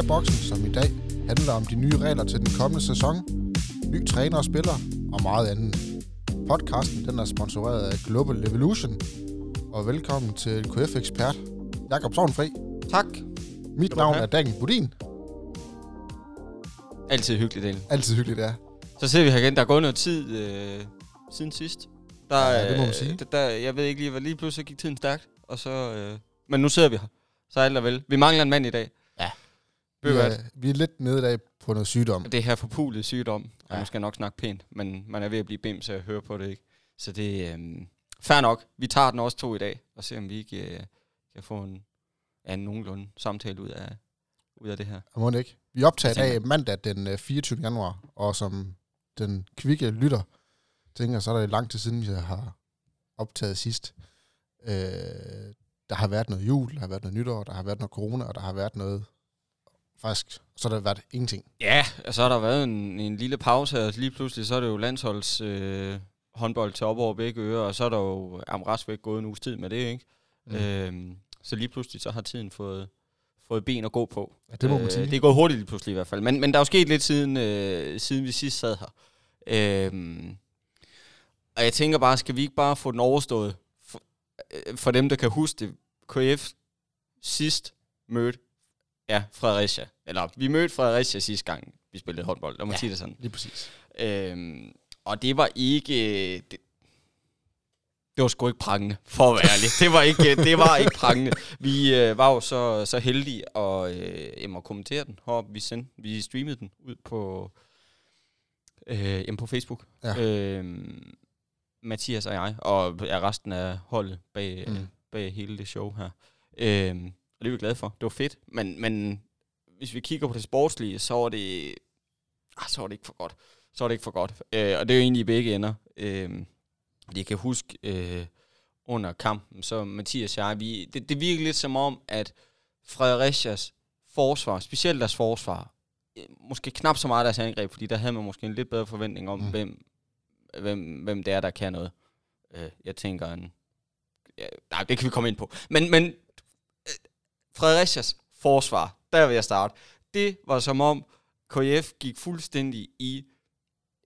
Skyboxen, som i dag handler om de nye regler til den kommende sæson, ny træner og spiller og meget andet. Podcasten den er sponsoreret af Global Evolution, og velkommen til KF-ekspert Jakob Sovnfri. Tak. Mit navn er Dagen Budin. Altid hyggeligt, Daniel. Altid hyggeligt, ja. Så ser vi her igen. Der er gået noget tid øh, siden sidst. Der, Ja, det må man øh, sige. Der, der, jeg ved ikke lige, hvad lige pludselig gik tiden stærkt. Og så, øh, men nu sidder vi her. Så alt er vel. Vi mangler en mand i dag. Vi er, vi er lidt nede i dag på noget sygdom. Det her forpulede sygdom. Og Ja. nu skal jeg nok snakke pænt. Men man er ved at blive bims af at høre på det, ikke? Så det er øh, fair nok. Vi tager den også to i dag. Og ser om vi ikke øh, kan få en, ja, en nogenlunde samtale ud af, ud af det her. Og må det ikke. Vi optager i Jeg dag mandag den øh, 24. januar, og som den kvikke lytter tænker, så er det lang tid siden, vi har optaget sidst. Øh, der har været noget jul, der har været noget nytår, der har været noget corona, og der har været noget... Faktisk, så har der været ingenting. Ja, og så har der været en, en lille pause her, og lige pludselig så er det jo landsholds øh, håndbold til op over begge ører, og så er der jo am væk gået en uges tid med det, ikke? Mm. Øhm, så lige pludselig så har tiden fået, fået ben at gå på. Ja, det må man sige. Det er gået hurtigt lige pludselig i hvert fald, men, men der er jo sket lidt siden, øh, siden vi sidst sad her. Øhm, og jeg tænker bare, skal vi ikke bare få den overstået? For, øh, for dem, der kan huske det, KF sidst mødte Ja, Fredericia. Eller, vi mødte Fredericia sidste gang, vi spillede håndbold. Lad mig Ja. sige det sådan. Lige præcis. Øhm, og det var ikke... Det, det var sgu ikke prangende, for at være ærlig. Det var ikke, det var ikke prangende. Vi øh, var jo så, så heldige at, øh, at kommentere den heroppe. Vi, sendte, vi streamede den ud på, øh, på Facebook. Ja. Øhm, Mathias og jeg, og er resten af holdet bag, Mm. bag hele det show her. Øhm, og det er vi glade for. Det var fedt. Men, men hvis vi kigger på det sportslige, så var det, ah, så var det ikke for godt. Så var det ikke for godt. Øh, og det er jo egentlig i begge ender. Øh, jeg kan huske øh, under kampen, så Mathias og jeg, vi, det, det virkede lidt som om, at Fredericias forsvar, specielt deres forsvar, øh, måske knap så meget deres angreb, fordi der havde man måske en lidt bedre forventning om, Mm. hvem, hvem, hvem det er, der kan noget. Øh, jeg tænker en... Ja, nej, det kan vi komme ind på. Men, men Fredericias forsvar, der vil jeg starte. Det var som om KF gik fuldstændig i,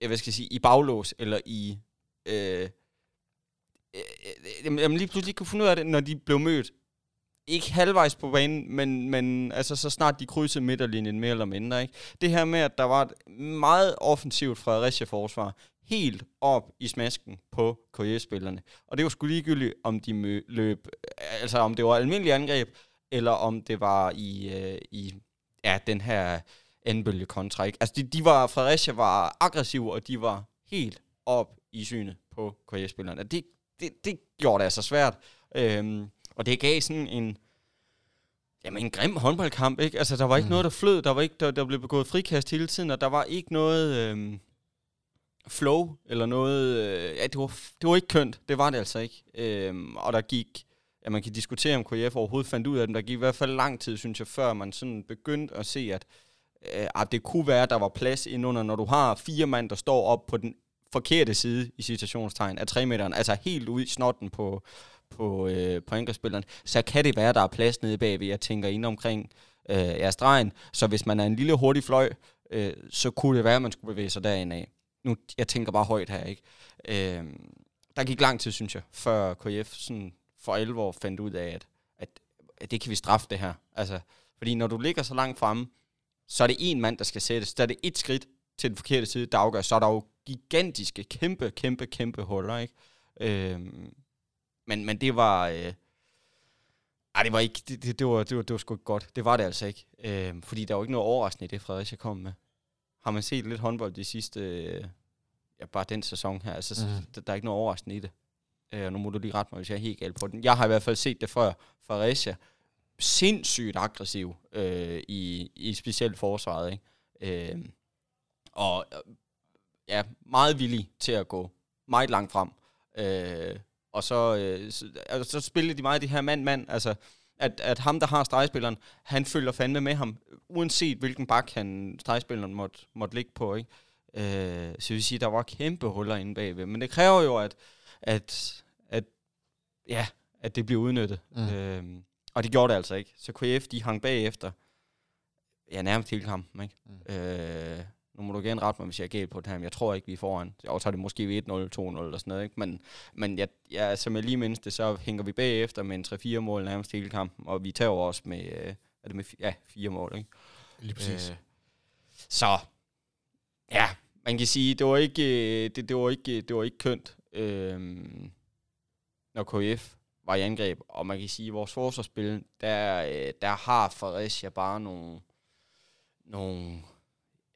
jeg hvad skal jeg sige, i baglås, eller i, øh, øh, øh, jamen lige pludselig kunne finde ud af det, når de blev mødt. Ikke halvvejs på banen, men, men altså så snart de krydsede midterlinjen mere eller mindre. Ikke? Det her med, at der var et meget offensivt Fredericia-forsvar, helt op i smasken på KF-spillerne. Og det var sgu ligegyldigt, om de mø- løb, altså om det var almindelig angreb, eller om det var i, øh, i ja, den her anbølge kontra. Ikke? Altså de, de var, Fredericia var aggressive, og de var helt op i synet på KF-spillerne. Det, det, det gjorde det altså svært. Øhm, og det gav sådan en, jamen en grim håndboldkamp, ikke? Altså, der var ikke mm. noget, der flød. Der, var ikke, der, der blev begået frikast hele tiden, og der var ikke noget øhm, flow, eller noget... Øh, ja, det var, det var ikke kønt. Det var det altså ikke. Øhm, og der gik... Ja, man kan diskutere, om KF overhovedet fandt ud af dem. Der gik i hvert fald lang tid, synes jeg, før man sådan begyndte at se, at, øh, at det kunne være, at der var plads indunder, når du har fire mand, der står op på den forkerte side, i citationstegn, af 3 meteren, altså helt ud i snotten på, på, øh, på angrebsspilleren, så kan det være, der er plads nede bagved, jeg tænker ind omkring øh, jeres stregen. Så hvis man er en lille hurtig fløj, øh, så kunne det være, at man skulle bevæge sig derind af. Nu, jeg tænker bare højt her, ikke? Øh, der gik lang tid, synes jeg, før KF sådan for alvor fandt ud af, at, at, at det kan vi straffe det her. Altså, fordi når du ligger så langt fremme, så er det en mand, der skal sættes. Der er det et skridt til den forkerte side, der afgør. Så er der jo gigantiske, kæmpe, kæmpe, kæmpe huller, ikke? Øhm, men, men det var... Øh, ej, det var ikke... Det, det, det, var, det, var, det var sgu ikke godt. Det var det altså ikke. Øhm, fordi der var ikke noget overraskende i det, Fredericia kom med. Har man set lidt håndbold de sidste... Øh, ja, bare den sæson her. Altså, mm. der, der er ikke noget overraskende i det. Øh, nu må du lige rette mig, hvis jeg er helt galt på den. Jeg har i hvert fald set det før. Fredericia sindssygt aggressiv øh, i, i specielt forsvaret. Ikke? Øh, og øh, ja, meget villig til at gå meget langt frem. Øh, og så, øh, så, altså, så spillede de meget de her mand-mand, altså at, at ham, der har stregspilleren, han følger fandme med ham, uanset hvilken bak han stregspilleren måtte, måtte ligge på. Ikke? Øh, så jeg vil sige, der var kæmpe huller inde bagved. Men det kræver jo, at, at, at, ja, at det bliver udnyttet. Mm. Mm. Øh, og det gjorde det altså ikke. Så KF, de hang bagefter ja, nærmest hele kampen, ikke? Mm. Øh, nu må du gerne rette mig, hvis jeg er galt på det her, men jeg tror ikke, vi er foran. Og så er det måske 1-0, 2-0 eller sådan noget, ikke? Men, men jeg, ja, som jeg lige mindst det, så hænger vi bagefter med en 3-4 mål nærmest hele kampen, og vi tager også med, øh, er det med ja, fire mål, ikke? Lige præcis. Øh, så, ja, man kan sige, det var ikke, øh, det, det var ikke, det var ikke kønt, øh, når KF var i angreb. Og man kan sige, at vores forsvarsspil, der, øh, der har Fredericia bare nogle, nogle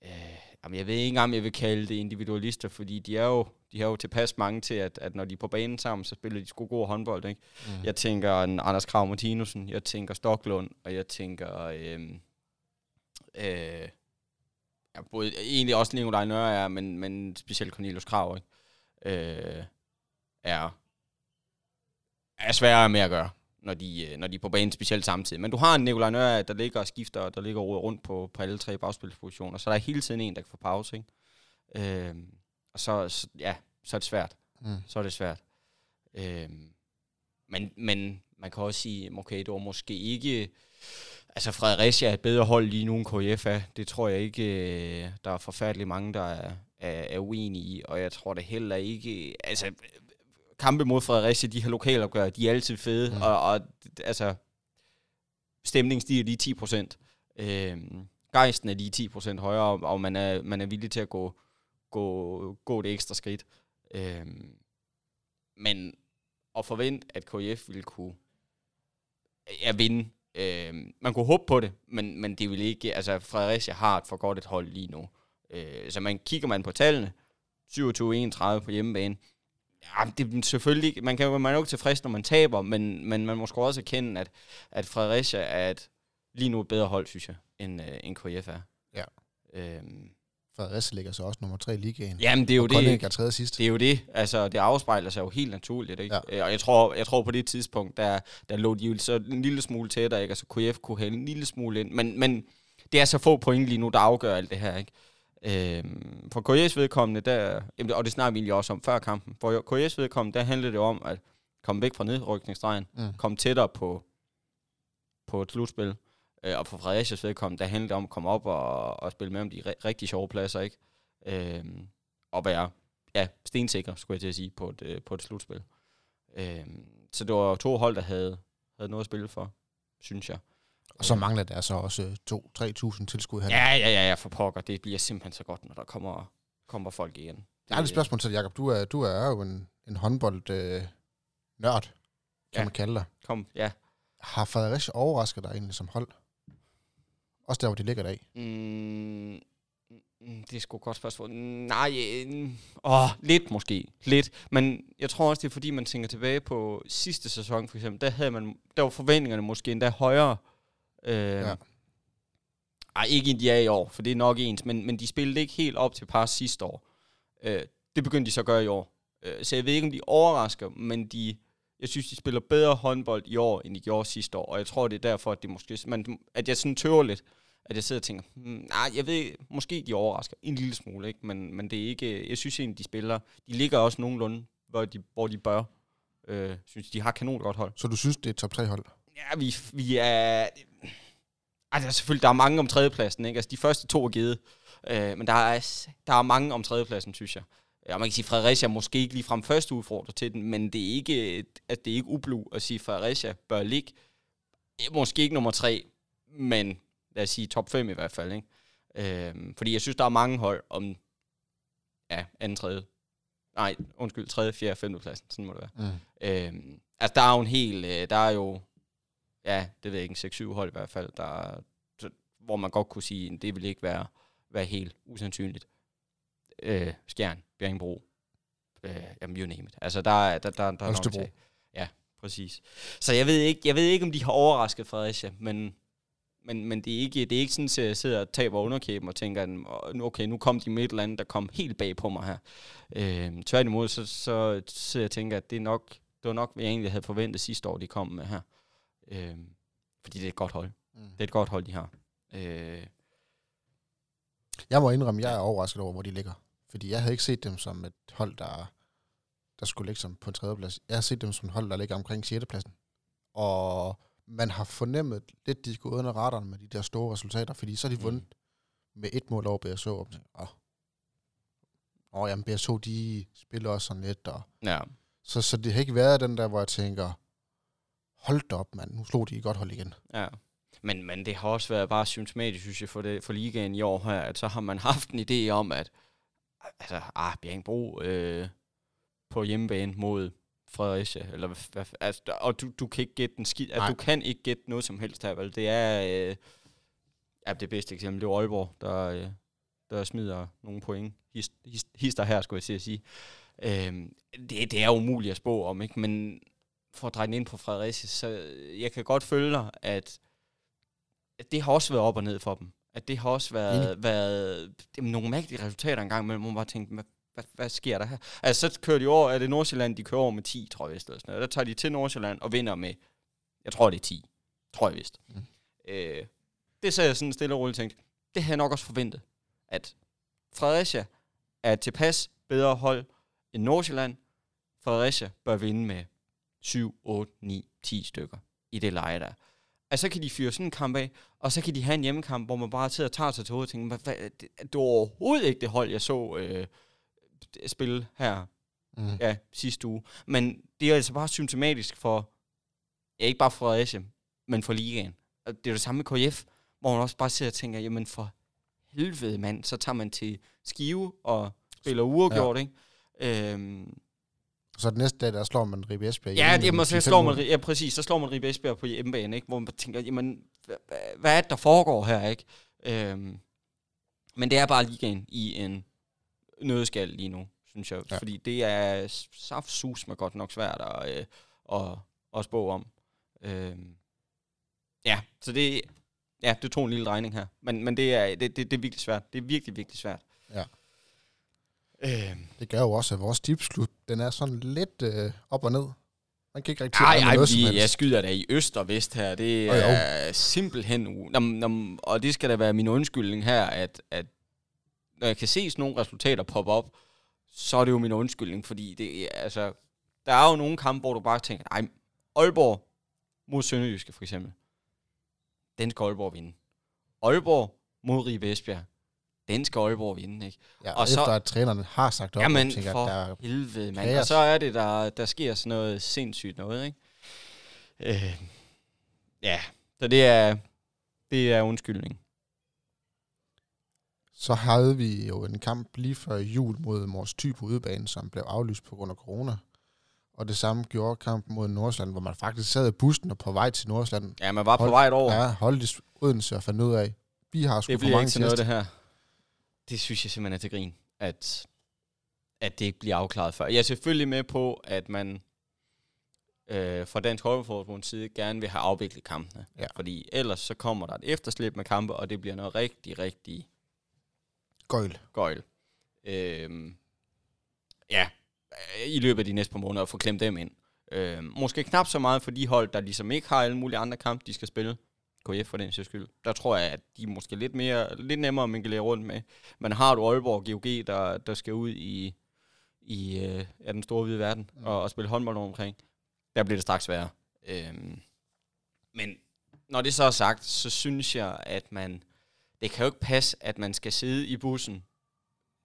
øh, jamen jeg ved ikke engang, om jeg vil kalde det individualister, fordi de er jo, de har jo tilpas mange til, at, at når de er på banen sammen, så spiller de sgu god håndbold. Ikke? Mm. Jeg tænker en Anders Krav Martinussen, jeg tænker Stoklund, og jeg tænker... Øh, øh, ja, både, egentlig også Nikolaj Nørre er, men, men specielt Cornelius Krav, ikke? Øh, er, er sværere med at gøre, når de, øh, når de er på banen specielt samtidig. Men du har en Nikolaj Nørre, der ligger og skifter, der ligger og rundt på, på alle tre bagspilspositioner, så der er hele tiden en, der kan få pause, ikke? Øh, og så, så, ja, så er det svært. Mm. Så er det svært. Øh, men, men man kan også sige, okay, det var måske ikke Altså Fredericia er et bedre hold lige nu end KF er. Det tror jeg ikke, øh, der er forfærdeligt mange, der er, er, er uenige i. Og jeg tror det heller ikke... Altså, kampe mod Fredericia, de her lokalopgør, de er altid fede. Mm. Og, og altså, stemningen stiger lige 10 procent. Øhm, gejsten er lige 10 procent højere, og man er, man er villig til at gå, gå, gå det ekstra skridt. Øhm, men at forvente, at KF ville kunne ja, vinde Øh, man kunne håbe på det, men, men det vil ikke... Altså, Fredericia har et for godt et hold lige nu. Øh, så man kigger man på tallene, 27-31 på hjemmebane, Ja, det er selvfølgelig, man kan man er jo ikke tilfreds, når man taber, men, men man må sgu også erkende, at, at Fredericia er et, lige nu et bedre hold, synes jeg, end, øh, end KF er. Ja. Øhm, Fredericia ligger så også nummer tre i ligaen. Jamen, det er jo og det. er tredje sidst. Det er jo det. Altså, det afspejler sig jo helt naturligt, ikke? Ja. Øh, og jeg tror, jeg tror på det tidspunkt, der, der lå de jo så en lille smule tættere, ikke? Altså, KF kunne have en lille smule ind. Men, men det er så få point lige nu, der afgør alt det her, ikke? Øhm, for KS vedkommende, der, og det snakker vi egentlig også om før kampen, for KS vedkommende, der handler det om at komme væk fra nedrykningsstregen, mm. komme tættere på, på et slutspil. Øh, og for Fredericias vedkommende, der handler det om at komme op og, og spille med om de ri- rigtig sjove pladser, ikke? Øh, og være ja, stensikker, skulle jeg til at sige, på et, øh, på et slutspil. Øh, så det var to hold, der havde, havde noget at spille for, synes jeg. Og så mangler der så også 2-3.000 tilskud her. Ja, ja, ja, ja, for pokker. Det bliver simpelthen så godt, når der kommer, kommer folk igen. Det, jeg har et spørgsmål til Jacob. Du er, du er jo en, en håndbold øh, nørd, kan ja. man kalde dig. Kom, ja. Har Fredericia overrasket dig egentlig som hold? Også der, hvor de ligger der i. Mm, mm, det er sgu et godt spørgsmål. Nej, øh, åh, lidt måske. Lidt. Men jeg tror også, det er fordi, man tænker tilbage på sidste sæson, for eksempel. Der, havde man, der var forventningerne måske endda højere. Øh, ja. Ej, ikke end de er i år, for det er nok ens. Men, men de spillede ikke helt op til par sidste år. Øh, det begyndte de så at gøre i år. Øh, så jeg ved ikke, om de overrasker, men de jeg synes, de spiller bedre håndbold i år, end de gjorde sidste år, og jeg tror, det er derfor, at, det måske, man, at jeg sådan tøver lidt, at jeg sidder og tænker, hmm, nej, jeg ved, måske de overrasker en lille smule, ikke? Men, men det er ikke, jeg synes egentlig, de spiller, de ligger også nogenlunde, hvor de, hvor de bør. Øh, synes, de har kanon godt hold. Så du synes, det er et top 3 hold? Ja, vi, vi er... Altså selvfølgelig, der er mange om tredjepladsen, ikke? Altså de første to er givet, øh, men der er, der er mange om tredjepladsen, synes jeg. Ja, man kan sige, Fredericia måske ikke lige frem første udfordrer til den, men det er ikke, at det er ikke ublu at sige, at Fredericia bør ligge måske ikke nummer tre, men lad os sige top 5 i hvert fald. Ikke? Øhm, fordi jeg synes, der er mange hold om ja, anden, tredje, nej, undskyld, tredje, fjerde, femte pladsen, sådan må det være. Mm. Øhm, altså, der er jo en hel, øh, der er jo, ja, det ved jeg ikke, en 6-7 hold i hvert fald, der, hvor man godt kunne sige, at det vil ikke være, være helt usandsynligt øh, Skjern, Bjerringbro, øh, jamen you name it. Altså, der, er, der, der, der er nok til. Ja, præcis. Så jeg ved ikke, jeg ved ikke om de har overrasket Fredericia, men, men, men det, er ikke, det er ikke sådan, at jeg sidder og taber underkæben og tænker, at okay, nu kom de med et eller andet, der kom helt bag på mig her. Øh, tværtimod, så, så sidder jeg og tænker, at det er nok, det var nok, hvad jeg egentlig havde forventet sidste år, de kom med her. Øh, fordi det er et godt hold. Mm. Det er et godt hold, de har. Øh, jeg må indrømme, jeg er overrasket over, hvor de ligger. Fordi jeg havde ikke set dem som et hold, der, der skulle ligge som på en tredjeplads. Jeg har set dem som et hold, der ligger omkring 6. pladsen. Og man har fornemmet lidt, de skulle under radaren med de der store resultater, fordi så har de Mm. vundet med et mål over BSO. Til, og, og jamen, BSO, de spiller også sådan lidt, og Ja. så, så det har ikke været den der, hvor jeg tænker, hold da op, mand, nu slog de et godt hold igen. Ja. Men, men det har også været bare symptomatisk, synes jeg, for, det, for ligaen i år her, at så har man haft en idé om, at altså, ah, Bjergbro øh, på hjemmebane mod Fredericia, eller hvad, altså, og du, du kan ikke gætte den skid, altså, du kan ikke gætte noget som helst her, vel? Det er, øh, ja, det bedste eksempel, det er Aalborg, der, øh, der smider nogle point. Hist, hist, hister her, skulle jeg sige. Øh, det, det er umuligt at spå om, ikke? Men for at dreje den ind på Fredericia, så jeg kan godt følge dig, at, at det har også været op og ned for dem. At det har også været, været jamen, nogle mærkelige resultater engang, men man bare tænke, hvad, hvad, hvad sker der her? Altså, så kører de over, er det Nordsjælland, de kører over med 10, tror jeg vist, eller sådan noget. Der tager de til Nordsjælland og vinder med, jeg tror det er 10, tror jeg vist. Mm. Mm. Øh, det så jeg sådan stille og roligt tænkt, det havde jeg nok også forventet, at Fredericia er tilpas bedre hold end Nordsjælland. Fredericia bør vinde med 7, 8, 9, 10 stykker i det leje der. Altså, så kan de fyre sådan en kamp af, og så kan de have en hjemmekamp, hvor man bare sidder og tager sig til hovedet og tænker, hvad, det, det var overhovedet ikke det hold, jeg så øh, spille her Mm. ja, sidste uge. Men det er altså bare symptomatisk for, ja, ikke bare for Fredericia, men for ligaen. Og det er det samme med KF, hvor man også bare sidder og tænker, jamen for helvede mand, så tager man til Skive og spiller uafgjort, ja. ikke? Øhm, Så den næste dag, der slår man Ribe Esbjerg. Ja, det må så 10-5 slår man, ja, præcis, så slår man Ribe Esbjerg på hjemmebane, ikke? hvor man tænker, jamen, hvad, er det, der foregår her, ikke? Øhm, men det er bare ligaen i en nødskal lige nu, synes jeg, Ja. fordi det er saftsus med godt nok svært at, øh, at, at spå om. Øhm, ja, så det, ja, det tog en lille drejning her, men, men det, er, det, det, det er virkelig svært, det er virkelig, virkelig svært. Ja. Øhm, Det gør jo også, at vores tipsklub, den er sådan lidt øh, op og ned. Man kan ikke rigtig Ej, ej, vi, jeg skyder da i øst og vest her. Det Åh, jo. er simpelthen... Nå, nå, og det skal da være min undskyldning her, at, at når jeg kan se sådan nogle resultater poppe op, så er det jo min undskyldning, fordi det altså, der er jo nogle kampe, hvor du bare tænker, nej, Aalborg mod Sønderjyske for eksempel, den skal Aalborg vinde. Aalborg mod Ribe Esbjerg, den skal Aalborg vinde, ikke? ja, og og så- efter at trænerne har sagt op, Jamen, tænker, for der er helvede, mand. Og så er det, der, der sker sådan noget sindssygt noget, ikke? Øh, ja, så det er, det er undskyldning. Så havde vi jo en kamp lige før jul mod Mors Thy på udebane, som blev aflyst på grund af corona. Og det samme gjorde kampen mod Nordsjælland, hvor man faktisk sad i bussen og på vej til Nordsjælland. Ja, man var på Hold- vej over. Ja, holdt i Odense og fandt ud af, vi har sgu det for bliver mange ikke til noget, det her. Det synes jeg simpelthen er til grin, at, at det ikke bliver afklaret før. Jeg er selvfølgelig med på, at man øh, fra Dansk Håndboldforbunds side gerne vil have afviklet kampene. Ja. Fordi ellers så kommer der et efterslæb med kampe, og det bliver noget rigtig, rigtig Gøjl. gøjl. Øhm, ja, øh, i løbet af de næste par måneder at få klemt dem ind. Øhm, måske knap så meget for de hold, der ligesom ikke har alle mulige andre kampe, de skal spille. KF for den sags skyld. Der tror jeg, at de er måske lidt, mere, lidt nemmere at mingelere rundt med. Men har du Aalborg og GOG, der, der skal ud i, i øh, ja, den store hvide verden Mm. og, og spille håndbold omkring, der bliver det straks sværere. Øhm, men når det så er sagt, så synes jeg, at man det kan jo ikke passe, at man skal sidde i bussen,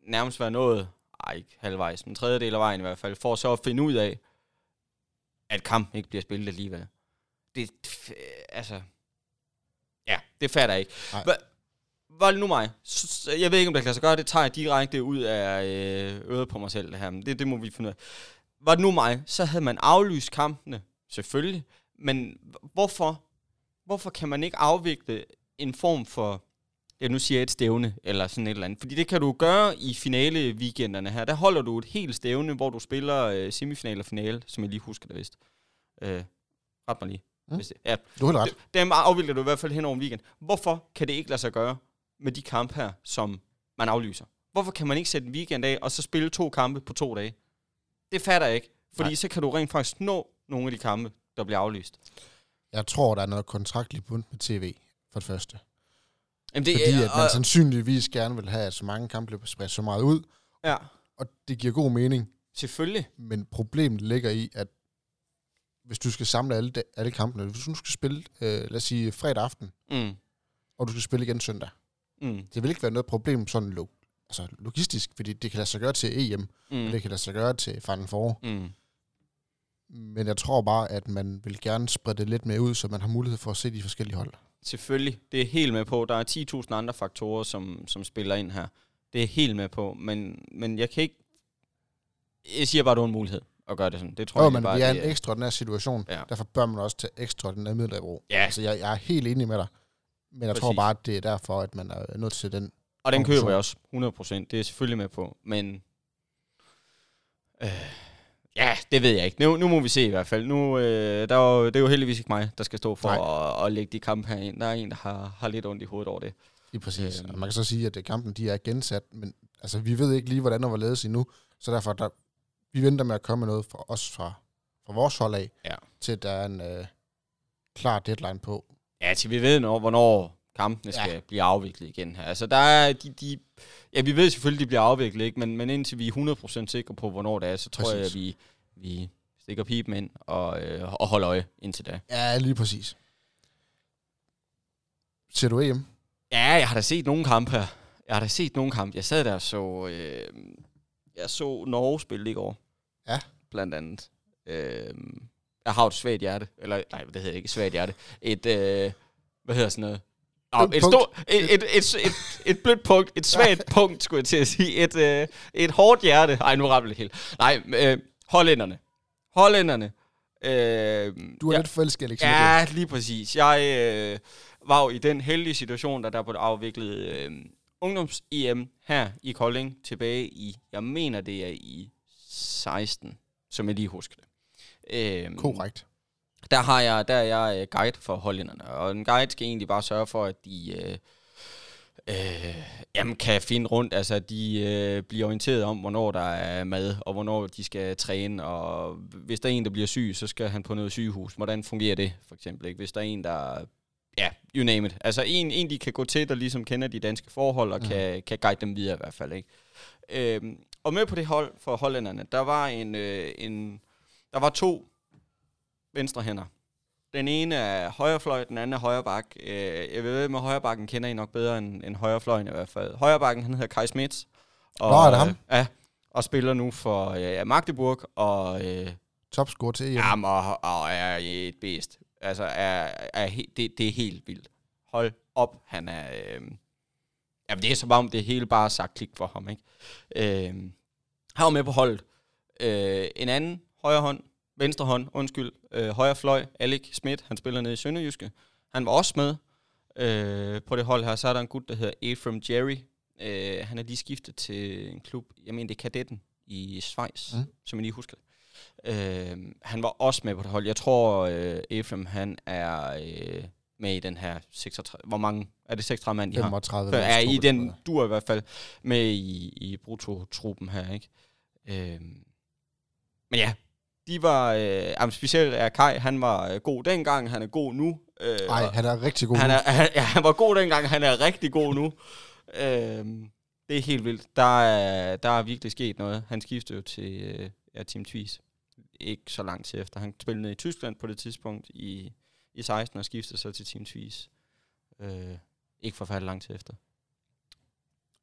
nærmest være nået, ej ikke halvvejs, men tredjedel af vejen i hvert fald, for så at finde ud af, at kampen ikke bliver spillet alligevel. Det, altså, ja, det fatter jeg ikke. Det nu mig? Jeg ved ikke, om det kan lade sig gøre, det tager jeg direkte ud af øh, øret på mig selv, det her. Men det, det må vi finde ud af. Var det nu mig, så havde man aflyst kampene, selvfølgelig. Men hvorfor, hvorfor kan man ikke afvikle en form for, ja nu siger jeg et stævne, eller sådan et eller andet. Fordi det kan du gøre i finale weekenderne her. Der holder du et helt stævne, hvor du spiller øh, semifinal og finale, som jeg lige husker det vist. Øh, ret mig lige. Mm. Hvis det, ja, Du har ret. dem afvikler du i hvert fald hen over en weekend. Hvorfor kan det ikke lade sig gøre med de kampe her, som man aflyser? Hvorfor kan man ikke sætte en weekend af, og så spille to kampe på to dage? Det fatter jeg ikke. Fordi Nej. så kan du rent faktisk nå nogle af de kampe, der bliver aflyst. Jeg tror, der er noget kontraktligt bundt med tv, for det første. Jamen, Det, Fordi at man sandsynligvis gerne vil have, at så mange kampe bliver spredt så meget ud, Ja, og det giver god mening. selvfølgelig. Men problemet ligger i, at hvis du skal samle alle, alle kampene, hvis du skal spille, øh, lad os sige, fredag aften, Mm. og du skal spille igen søndag, Mm. det vil ikke være noget problem sådan lo, altså logistisk, fordi det kan lade sig gøre til EM, mm. Og det kan lade sig gøre til Final Four. Mm. Men jeg tror bare, at man vil gerne sprede det lidt mere ud, så man har mulighed for at se de forskellige hold. Selvfølgelig. Det er helt med på. Der er 10.000 andre faktorer, som, som spiller ind her. Det er helt med på. Men, men jeg kan ikke... Jeg siger bare, at du har en mulighed at gøre det sådan. Det tror Jo, jeg men bare, vi er det en ekstraordinær situation. Ja. Derfor bør man også tage ekstraordinære midler i brug. Ja. Altså, jeg, jeg er helt enig med dig. Men jeg tror Præcis. bare, at det er derfor, at man er nødt til den. Og den køber jeg også 100%. Det er jeg selvfølgelig med på. Men... Øh, ja, det ved jeg ikke. Nu, nu må vi se i hvert fald. Nu, øh, der er jo, det er jo heldigvis ikke mig, der skal stå for at, at, lægge de kampe her ind. Der er en, der har, har lidt ondt i hovedet over det. Lige præcis. Øhm. Man kan så sige, at kampen de er gensat, men altså, vi ved ikke lige, hvordan og hvorledes endnu. Så derfor, der, vi venter med at komme med noget for os fra, fra vores hold af, Ja. til der er en øh, klar deadline på. Ja, til vi ved, når, hvornår kampene skal ja. blive afviklet igen her. Altså, der er de, de... Ja, vi ved selvfølgelig, de bliver afviklet, ikke? Men, men indtil vi er 100% sikre på, hvornår det er, så tror Præcis. jeg, at vi, vi stikker pipen ind og, øh, og holder øje indtil da. Ja, lige præcis. Ser du EM? Ja, jeg har da set nogle kampe her. Jeg har da set nogle kampe. Jeg sad der og så... Øh, jeg så Norge spille i går. Ja. Blandt andet. Øh, jeg har et svagt hjerte. Eller, nej, det hedder ikke et svagt hjerte. Et, øh, hvad hedder sådan noget? Nå, et, punkt. stort, et, et, et, et, et blødt punkt. Et svagt punkt, skulle jeg til at sige. Et, øh, et hårdt hjerte. Ej, nu rammer det helt. Nej, øh, hollænderne. Hollænderne. Øh, Du er ja, lidt forelsket, Alex. Ja, lige præcis. Jeg øh, var jo i den heldige situation, da der blev afviklet øh, ungdoms-EM her i Kolding tilbage i, jeg mener det er i 16, som jeg lige husker det. Øh, Korrekt. der har jeg, der er jeg øh, guide for hollænderne, og en guide skal egentlig bare sørge for, at de øh, øh, jamen, kan finde rundt, altså de øh, bliver orienteret om, hvornår der er mad, og hvornår de skal træne, og hvis der er en, der bliver syg, så skal han på noget sygehus. Hvordan fungerer det, for eksempel? Ikke? Hvis der er en, der ja, you name it. Altså en, en de kan gå til, der ligesom kender de danske forhold, og mm. kan, kan guide dem videre i hvert fald. Ikke? Øhm, og med på det hold for hollænderne, der var en, øh, en der var to venstre hænder. Den ene er højrefløj, den anden er højre bak. Øh, jeg ved med højre bakken kender I nok bedre end, end højrefløjen i hvert fald. Højre bakken, han hedder Kai Smits. Og, Nå, er det ham? Øh, ja, og spiller nu for øh, Magdeburg, og øh, Topscore til EM. Jamen, og, og er et bedst. Altså, er, er det, det er helt vildt. Hold op, han er... Øh, jamen, det er som om, det hele bare er sagt klik for ham, ikke? Øh, han var med på holdet. Øh, en anden højre hånd, venstre hånd, undskyld, øh, højre fløj, Alec Schmidt, han spiller nede i Sønderjyske. Han var også med øh, på det hold her. Så er der en gut, der hedder Ephraim Jerry. Øh, han er lige skiftet til en klub, jeg mener det er Kadetten i Schweiz, Mm. mm. som jeg lige husker det. Øh, han var også med på det hold. Jeg tror, øh, Ephraim, han er øh, med i den her 36... Hvor mange? Er det 36 mand, de har? 35. Så er i den tror jeg. du er i hvert fald med i, i brutotruppen her, ikke? Øhm. Men ja, de var, øh, jamen specielt er Kai, han var øh, god dengang, han er god nu. Øh, Ej, og han er rigtig god han, nu. er, han, ja, han var god dengang, han er rigtig god nu. øhm, det er helt vildt. Der er, der er virkelig sket noget. Han skiftede jo til øh, ja, Team Tvis. Ikke så lang tid efter. Han spillede i Tyskland på det tidspunkt i, i 16 og skiftede så til Team Tvis. Øh, ikke forfærdeligt lang tid efter.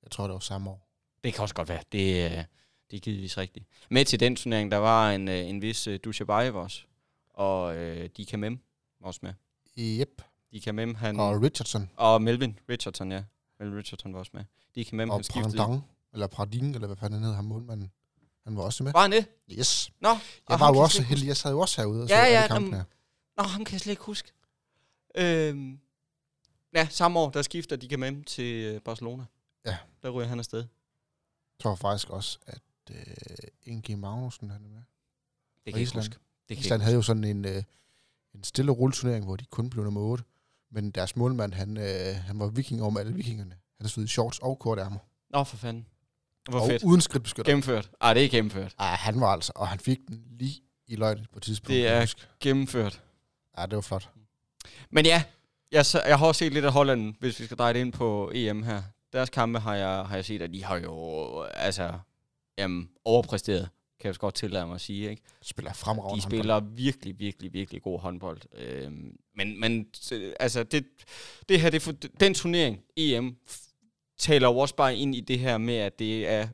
Jeg tror, det var samme år. Det kan også godt være. Det, øh, det er givetvis rigtigt. Med til den turnering, der var en, øh, en vis uh, Dushabayev også. Og øh, Dika Mem var også med. Yep. Dika Mem, han... Og Richardson. Og Melvin Richardson, ja. Melvin Richardson var også med. Dika Mem, Og han skiftede. Prandang. Eller Prading, eller hvad fanden hed, ham målmanden. Han var også med. Var han det? Yes. Nå, Jeg var jo kan også heldig. Jeg sad jo også herude og Ja, så alle ja, kampene. jamen, Nå, ham kan jeg slet ikke huske. Øhm, ja, samme år, der skifter Dika Mem til øh, Barcelona. Ja. Der ryger han afsted. Jeg tror faktisk også, at uh, Inge Magnussen han er med. Det kan jeg ikke Island. huske. Det kan Island havde jo sådan en, uh, en stille rulleturnering, hvor de kun blev nummer 8. Men deres målmand, han, uh, han var viking om alle vikingerne. Han havde shorts og kort ærmer. Nå, for fanden. Hvor Og fedt. uden skridtbeskytter. Gennemført. Ej, det er gennemført. Ej, han var altså, og han fik den lige i løgnet på et tidspunkt. Det er-. Gennemført. Ja, det var flot. Men ja, jeg, jeg har også set lidt af Holland, hvis vi skal dreje det ind på EM her. Deres kampe har jeg, har jeg set, at de har jo altså, jamen, overpræsteret, kan jeg godt tillade mig at sige. Ikke? Spiller fremragende De spiller virkelig, virkelig, virkelig god håndbold. Øhm, men, men altså, det, det her, det den turnering, EM, taler jo også bare ind i det her med, at det er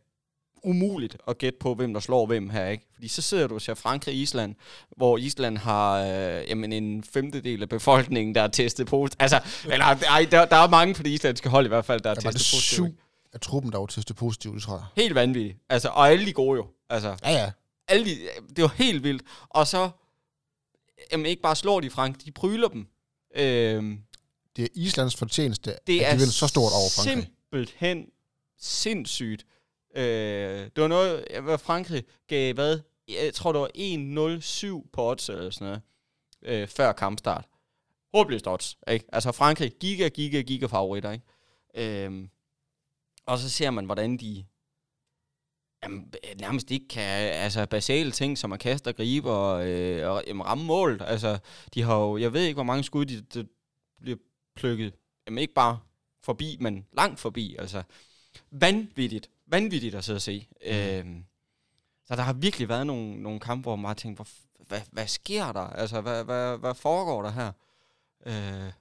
umuligt at gætte på, hvem der slår hvem her, ikke? Fordi så sidder du og ser Frankrig og Island, hvor Island har øh, jamen en femtedel af befolkningen, der er testet positivt. Altså, eller, ej, der, der er mange på det islandske hold i hvert fald, der er Der testet positivt. syv af truppen, der var testet positivt, tror jeg. Helt vanvittigt. Altså, og alle de gode jo. Altså, Ja, ja. alle de, det var helt vildt. Og så, jamen ikke bare slår de Frank, de pryler dem. Øhm, Det er Islands fortjeneste, det at er de vinder så stort over Frankrig. simpelthen sindssygt. Øh, det var noget, hvad Frankrig gav, hvad? Jeg tror, det var 1-0-7 på odds eller sådan noget, øh, før kampstart. Håbløst odds, ikke? Altså Frankrig, giga, giga, giga favoritter, ikke? Øh, og så ser man, hvordan de jamen, øh, nærmest ikke kan, altså basale ting, som at kaste og gribe og, øh, og jamen, ramme mål. Altså, de har jo, jeg ved ikke, hvor mange skud, de, de bliver plukket, jamen ikke bare forbi, men langt forbi. Altså, vanvittigt, vanvittigt at sidde og se. Mm. Øhm, så der har virkelig været nogle, nogle kampe, hvor man bare tænkt, hvor, hvad, hvad sker der? Altså, hvad, hvad, hvad foregår der her? Øh,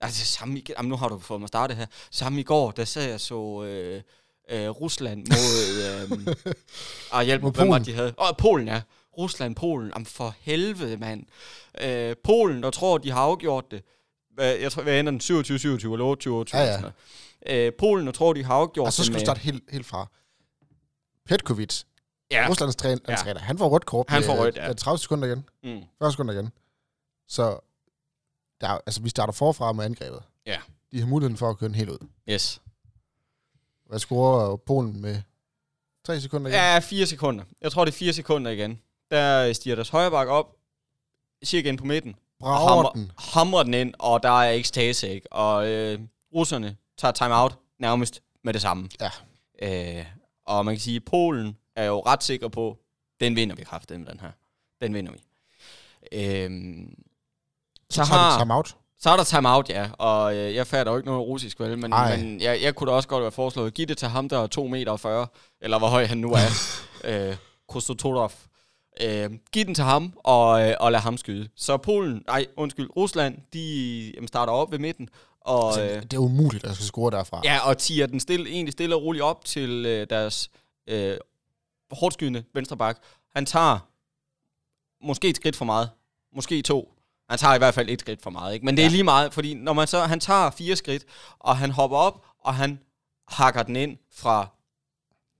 altså, samme, i- jamen, nu har du fået mig startet her. Samme i går, der sad jeg så øh, øh, Rusland mod... Øh, ah, hjælp mig, hvem var de havde? Åh, oh, Polen, ja. Rusland, Polen. Jamen, for helvede, mand. Øh, Polen, der tror, de har afgjort det. Jeg tror, hvad ender den 27-27 eller 28 Ja, ja. Øh, Polen, der tror, de har afgjort Og så skal du med- starte helt, helt fra. Petkovic, Ja. Ruslands træner, Ja. træner, han får rødt kort. Han får rødt, ja. øh, 30 sekunder igen. mm. 40 sekunder igen. Så der, er- altså, vi starter forfra med angrebet. Ja. De har muligheden for at køre den helt ud. yes. Hvad scorer Polen med 3 sekunder igen? Ja, fire sekunder. Jeg tror, det er fire sekunder igen. Der stiger deres højre bakke op, cirka ind på midten, og Brager hammer, den. hamrer den ind, og der er ekstase, ikke? Og øh, russerne tager timeout nærmest med det samme. Ja. Øh, og man kan sige, at Polen er jo ret sikker på, den vinder vi kraftigt med den her. Den vinder vi. Øh, Så, så, har, timeout. så er der timeout, ja. Og øh, jeg fatter jo ikke noget russisk, vel? Men, Ej. men jeg, jeg kunne da også godt have foreslået, giv det til ham, der er 2 meter og 40, eller hvor høj han nu er. øh, Kostotorov. Øh, giv den til ham, og, øh, og lad ham skyde. Så Polen, nej, undskyld, Rusland, de jamen, starter op ved midten, og, Altså, øh, det er umuligt, at jeg skal score derfra. ja, og tiger den stille, egentlig stille og roligt op til øh, deres øh, hårdskydende venstre bak. Han tager måske et skridt for meget, måske to. Han tager i hvert fald et skridt for meget, ikke? Men det er Ja. lige meget, fordi når man så, han tager fire skridt, og han hopper op, og han hakker den ind fra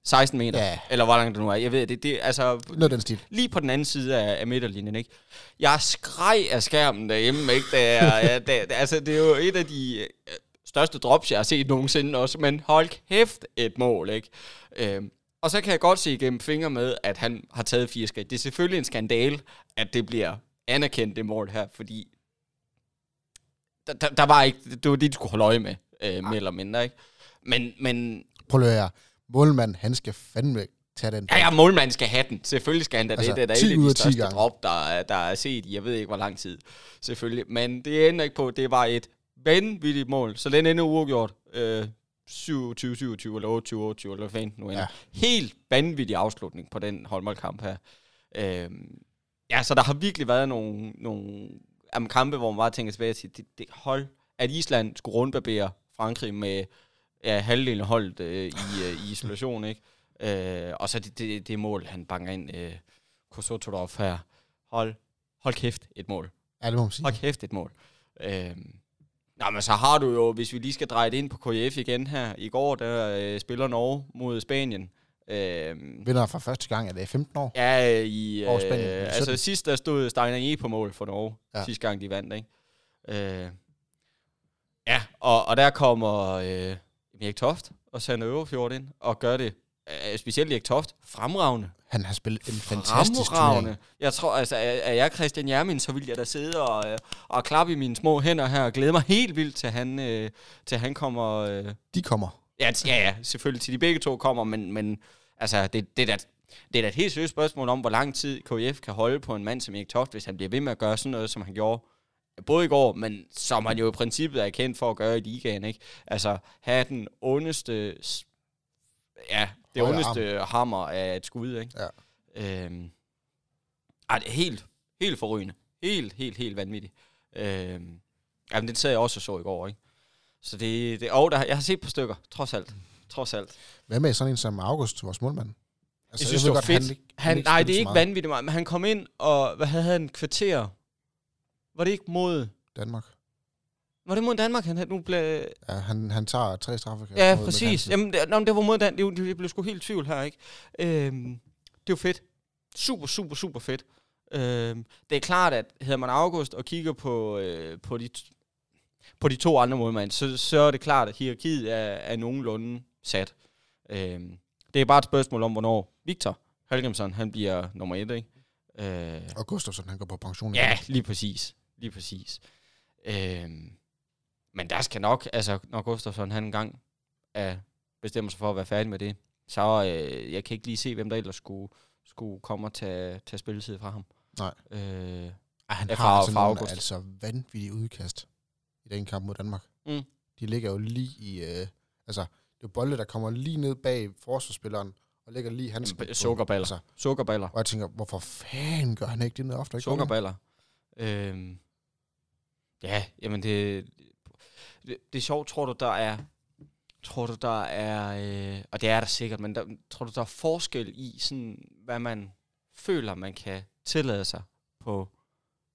16 meter, Ja. eller hvor langt det nu er. Jeg ved, det, det altså Noget den stil. lige på den anden side af, af midterlinjen, ikke? Jeg skreg af skærmen derhjemme, ikke? Det er, ja, det, altså, det er jo et af de øh, største drops, jeg har set nogensinde også, men hold kæft et mål, ikke? Øhm, og så kan jeg godt se igennem fingre med, at han har taget fire skridt. Det er selvfølgelig en skandal, at det bliver anerkendt, det mål her, fordi der, der, der var ikke, det var det, de skulle holde øje med, øh, mere eller mindre, ikke? Men, men Prøv at høre. Målmanden, han skal fandme tage den. Ja, ja, målmanden skal have den. Selvfølgelig skal han da Altså, det. Det er da 10 et af de af 10 største gange. drop, der, er- der er set i, jeg ved ikke, hvor lang tid. Selvfølgelig. Men det ender ikke på, det var et vanvittigt mål. Så den ender uafgjort. Øh, 27, 27 eller 28, 28 eller hvad nu ender. Ja. Helt vanvittig afslutning på den håndboldkamp her. Øh, ja, så der har virkelig været nogle, nogle jamen, kampe, hvor man bare tænker tilbage til, det, det hold, at Island skulle rundbarbere Frankrig med ja, halvdelen af holdet øh, i, øh, i isolation, ikke? Øh, og så det, det, det mål, han banger ind, øh, Kosotorov her. Hold, hold kæft, et mål. Ja, det må man sige. Hold kæft, et mål. Øh, Nå, men så har du jo, hvis vi lige skal dreje det ind på KF igen her, i går, der øh, spiller Norge mod Spanien. Øh, Vinder for første gang, er det 15 år? Ja, i, øh, Over Spanien, i altså 17. sidst der stod Steiner E på mål for Norge, ja. sidste gang de vandt, ikke? Øh, ja, og, og der kommer øh, Erik Toft og Sander Øverfjord ind og gør det, øh, specielt Erik Toft, fremragende. Han har spillet en fantastisk turnering. Jeg tror, altså, er, jeg Christian Jermin, så vil jeg da sidde og, øh, og klappe i mine små hænder her og glæde mig helt vildt til han, øh, til han kommer... Øh, De kommer. Ja, ja, ja, selvfølgelig til de begge to kommer, men, men altså, det, det, er da, det er da et helt seriøst spørgsmål om, hvor lang tid KF kan holde på en mand som Erik Toft, hvis han bliver ved med at gøre sådan noget, som han gjorde både i går, men som han jo i princippet er kendt for at gøre i ligaen, ikke? Altså, have den ondeste, ja, det Højre ondeste hammer af et skud, ikke? Øhm, ej, det er helt, helt forrygende. Helt, helt, helt vanvittigt. Øhm, jamen, det sad jeg også og så i går, ikke? Så det, det og der, jeg har set på stykker, trods alt. Trods alt. Hvad med sådan en som August, vores målmand? Altså, jeg synes, det var fedt. Han, han, nej, det er ikke vanvittigt meget, men han kom ind, og hvad havde han, kvarter? Var det ikke mod... Danmark. Var det mod Danmark, han nu blev... Ja, han, han tager tre straffe. Ja, præcis. Jamen, det, nå, det var mod Danmark. Det, det blev sgu helt tvivl her, ikke? Øhm, det var fedt. Super, super, super fedt. Øhm, det er klart, at hedder man August og kigger på, øh, på, de, på de to andre målmænd, så, så er det klart, at hierarkiet er, er nogenlunde sat. Øhm, det er bare et spørgsmål om, hvornår Victor Halgemsson, han bliver nummer et, ikke? Øh, og Gustafsson, han går på pension. Ja, lige præcis. Lige præcis. Øhm, men der skal nok, altså når Gustafsson han engang er, bestemmer sig for at være færdig med det, så øh, jeg kan ikke lige se, hvem der ellers skulle, skulle komme og tage, tage spilletid fra ham. Nej. Øh, Ej, han har fra, altså fra nogle, altså vanvittige udkast i den kamp mod Danmark. Mm. De ligger jo lige i, øh, altså det er bolde, der kommer lige ned bag forsvarsspilleren, og ligger lige hans... Sukkerballer. Altså. Sukkerballer. Og jeg tænker, hvorfor fanden gør han ikke det noget ofte? Ikke Sukkerballer. Øhm, ja, jamen det, det, det er sjovt, tror du, der er... Tror du, der er... Øh, og det er der sikkert, men der, tror du, der er forskel i, sådan, hvad man føler, man kan tillade sig på,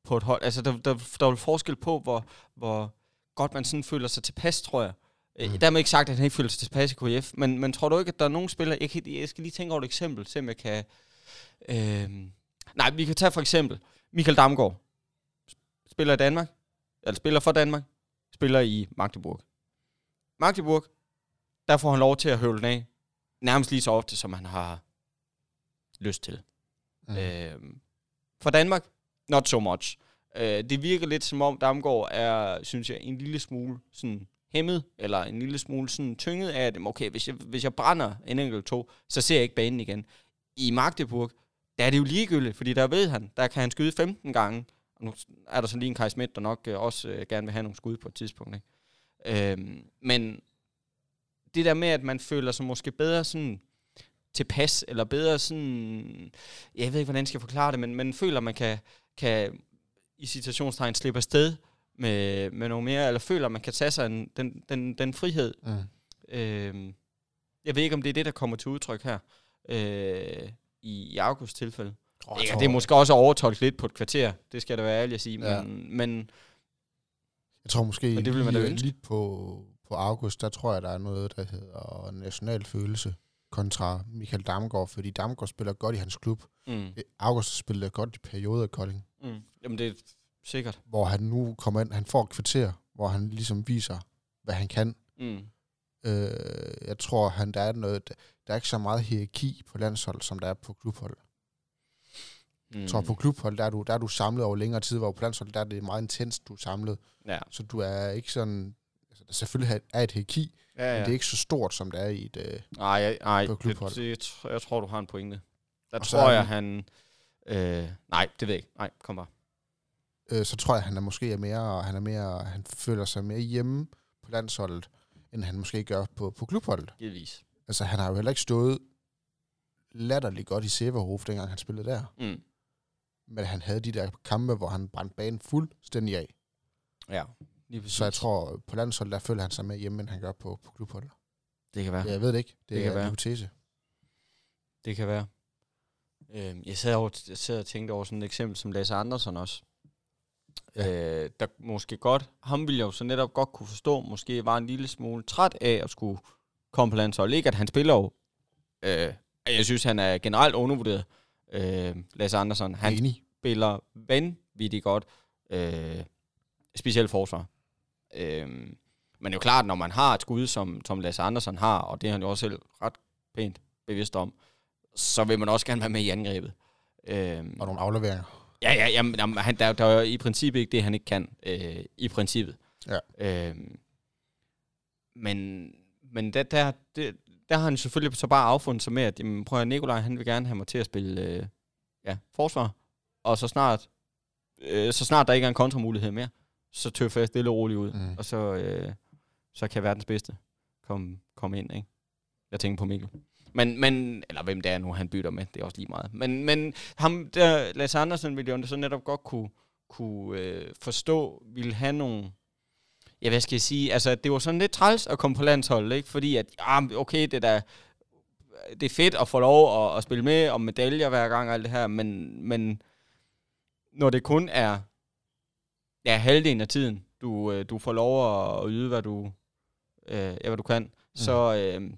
på et hold? Altså, der, der, der er forskel på, hvor, hvor godt man sådan føler sig tilpas, tror jeg. Øh, mm. Dermed ikke sagt, at han ikke føler sig tilpas i KF, men, men tror du ikke, at der er nogen spillere... Jeg, kan, jeg skal lige tænke over et eksempel, se om jeg kan... Øh, nej, vi kan tage for eksempel Michael Damgaard. Spiller i Danmark, eller spiller for Danmark, spiller i Magdeburg. Magdeburg, der får han lov til at høvle den af, nærmest lige så ofte, som han har lyst til. Mm. Øh, for Danmark, not so much. Øh, det virker lidt som om Damgaard er, synes jeg, en lille smule sådan hæmmet, eller en lille smule sådan tynget af, at okay, hvis jeg, hvis jeg brænder en enkelt to, så ser jeg ikke banen igen. I Magdeburg, der er det jo ligegyldigt, fordi der ved han, der kan han skyde 15 gange, og nu er der så lige en Kai Schmidt, der nok øh, også øh, gerne vil have nogle skud på et tidspunkt. Ikke? Øhm, men det der med, at man føler sig måske bedre sådan tilpas, eller bedre sådan, jeg ved ikke, hvordan jeg skal forklare det, men man føler, at man kan, kan i citationstegn slippe afsted med, med noget mere, eller føler, at man kan tage sig en, den, den, den frihed. Mm. Øhm, jeg ved ikke, om det er det, der kommer til udtryk her øh, i, i August tilfælde. Oh, det, tror, det er måske også overtolket lidt på et kvarter, det skal der være ærlig at sige, ja. men, men jeg tror måske men det vil man lige, lidt på, på August, der tror jeg, der er noget, der hedder national følelse kontra Michael Damgaard, fordi Damgaard spiller godt i hans klub. Mm. August spiller godt i perioder i Kolding. Mm. Jamen det er sikkert. Hvor han nu kommer ind, han får et kvarter, hvor han ligesom viser, hvad han kan. Mm. Øh, jeg tror, han, der er noget, der er ikke så meget hierarki på landshold, som der er på klubhold. Mm. Tror, på klubhold, der er, du, der er du samlet over længere tid, hvor på landshold, der er det meget intens, du er samlet. Ja. Så du er ikke sådan... Altså, der selvfølgelig er et hierarki, ja, ja. men det er ikke så stort, som det er i et øh, nej, nej, på klubhold. Det, det, jeg tror, du har en pointe. Der og tror jeg, han... Øh, nej, det ved jeg ikke. Nej, kom bare. Øh, så tror jeg, han er måske er mere, han er mere, han føler sig mere hjemme på landsholdet, end han måske gør på, på klubholdet. Givetvis. Altså, han har jo heller ikke stået latterligt godt i Severhof, dengang han spillede der. Mm men han havde de der kampe, hvor han brændte banen fuldstændig af. Ja, lige præcis. Så jeg tror, på landsholdet, der føler han sig med hjemme, end han gør på, på klubholdet. Det kan være. Ja, jeg ved det ikke. Det, det er kan en hypotese. Det kan være. Øh, jeg, sad over, jeg sad og tænkte over sådan et eksempel som Lasse Andersen også. Ja. Øh, der måske godt, ham ville jeg jo så netop godt kunne forstå, måske var en lille smule træt af at skulle komme på landsholdet. Ikke at han spiller jo, øh, jeg synes han er generelt undervurderet, øh, Lasse Andersen. Han Enig. spiller vanvittigt godt, øh, specielt forsvar. Øh, men det er jo klart, når man har et skud, som, som Lasse Andersen har, og det er han jo også selv ret pænt bevidst om, så vil man også gerne være med i angrebet. Øh, og nogle afleveringer. Ja, ja, jamen, jamen han, der, der er i princippet ikke det, han ikke kan. Øh, I princippet. Ja. Øh, men men der, der, det, der har han selvfølgelig så bare affundet sig med, at jamen, prøv at Nikolaj, han vil gerne have mig til at spille øh, ja, forsvar. Og så snart, øh, så snart der ikke er en kontramulighed mere, så tøffer jeg stille og roligt ud. Mm. Og så, øh, så kan verdens bedste komme, komme ind. Ikke? Jeg tænker på Mikkel. Men, men, eller hvem det er nu, han bytter med, det er også lige meget. Men, men ham der, Lasse Andersen ville jo så netop godt kunne, kunne øh, forstå, ville have nogle, ja, hvad skal jeg sige, altså det var sådan lidt træls at komme på landsholdet, ikke? Fordi at, ja, okay, det der, det er fedt at få lov at, at spille med om medaljer hver gang og alt det her, men, men når det kun er ja, halvdelen af tiden, du, øh, du får lov at yde, hvad du, øh, ja, hvad du kan, mm. så... Øh,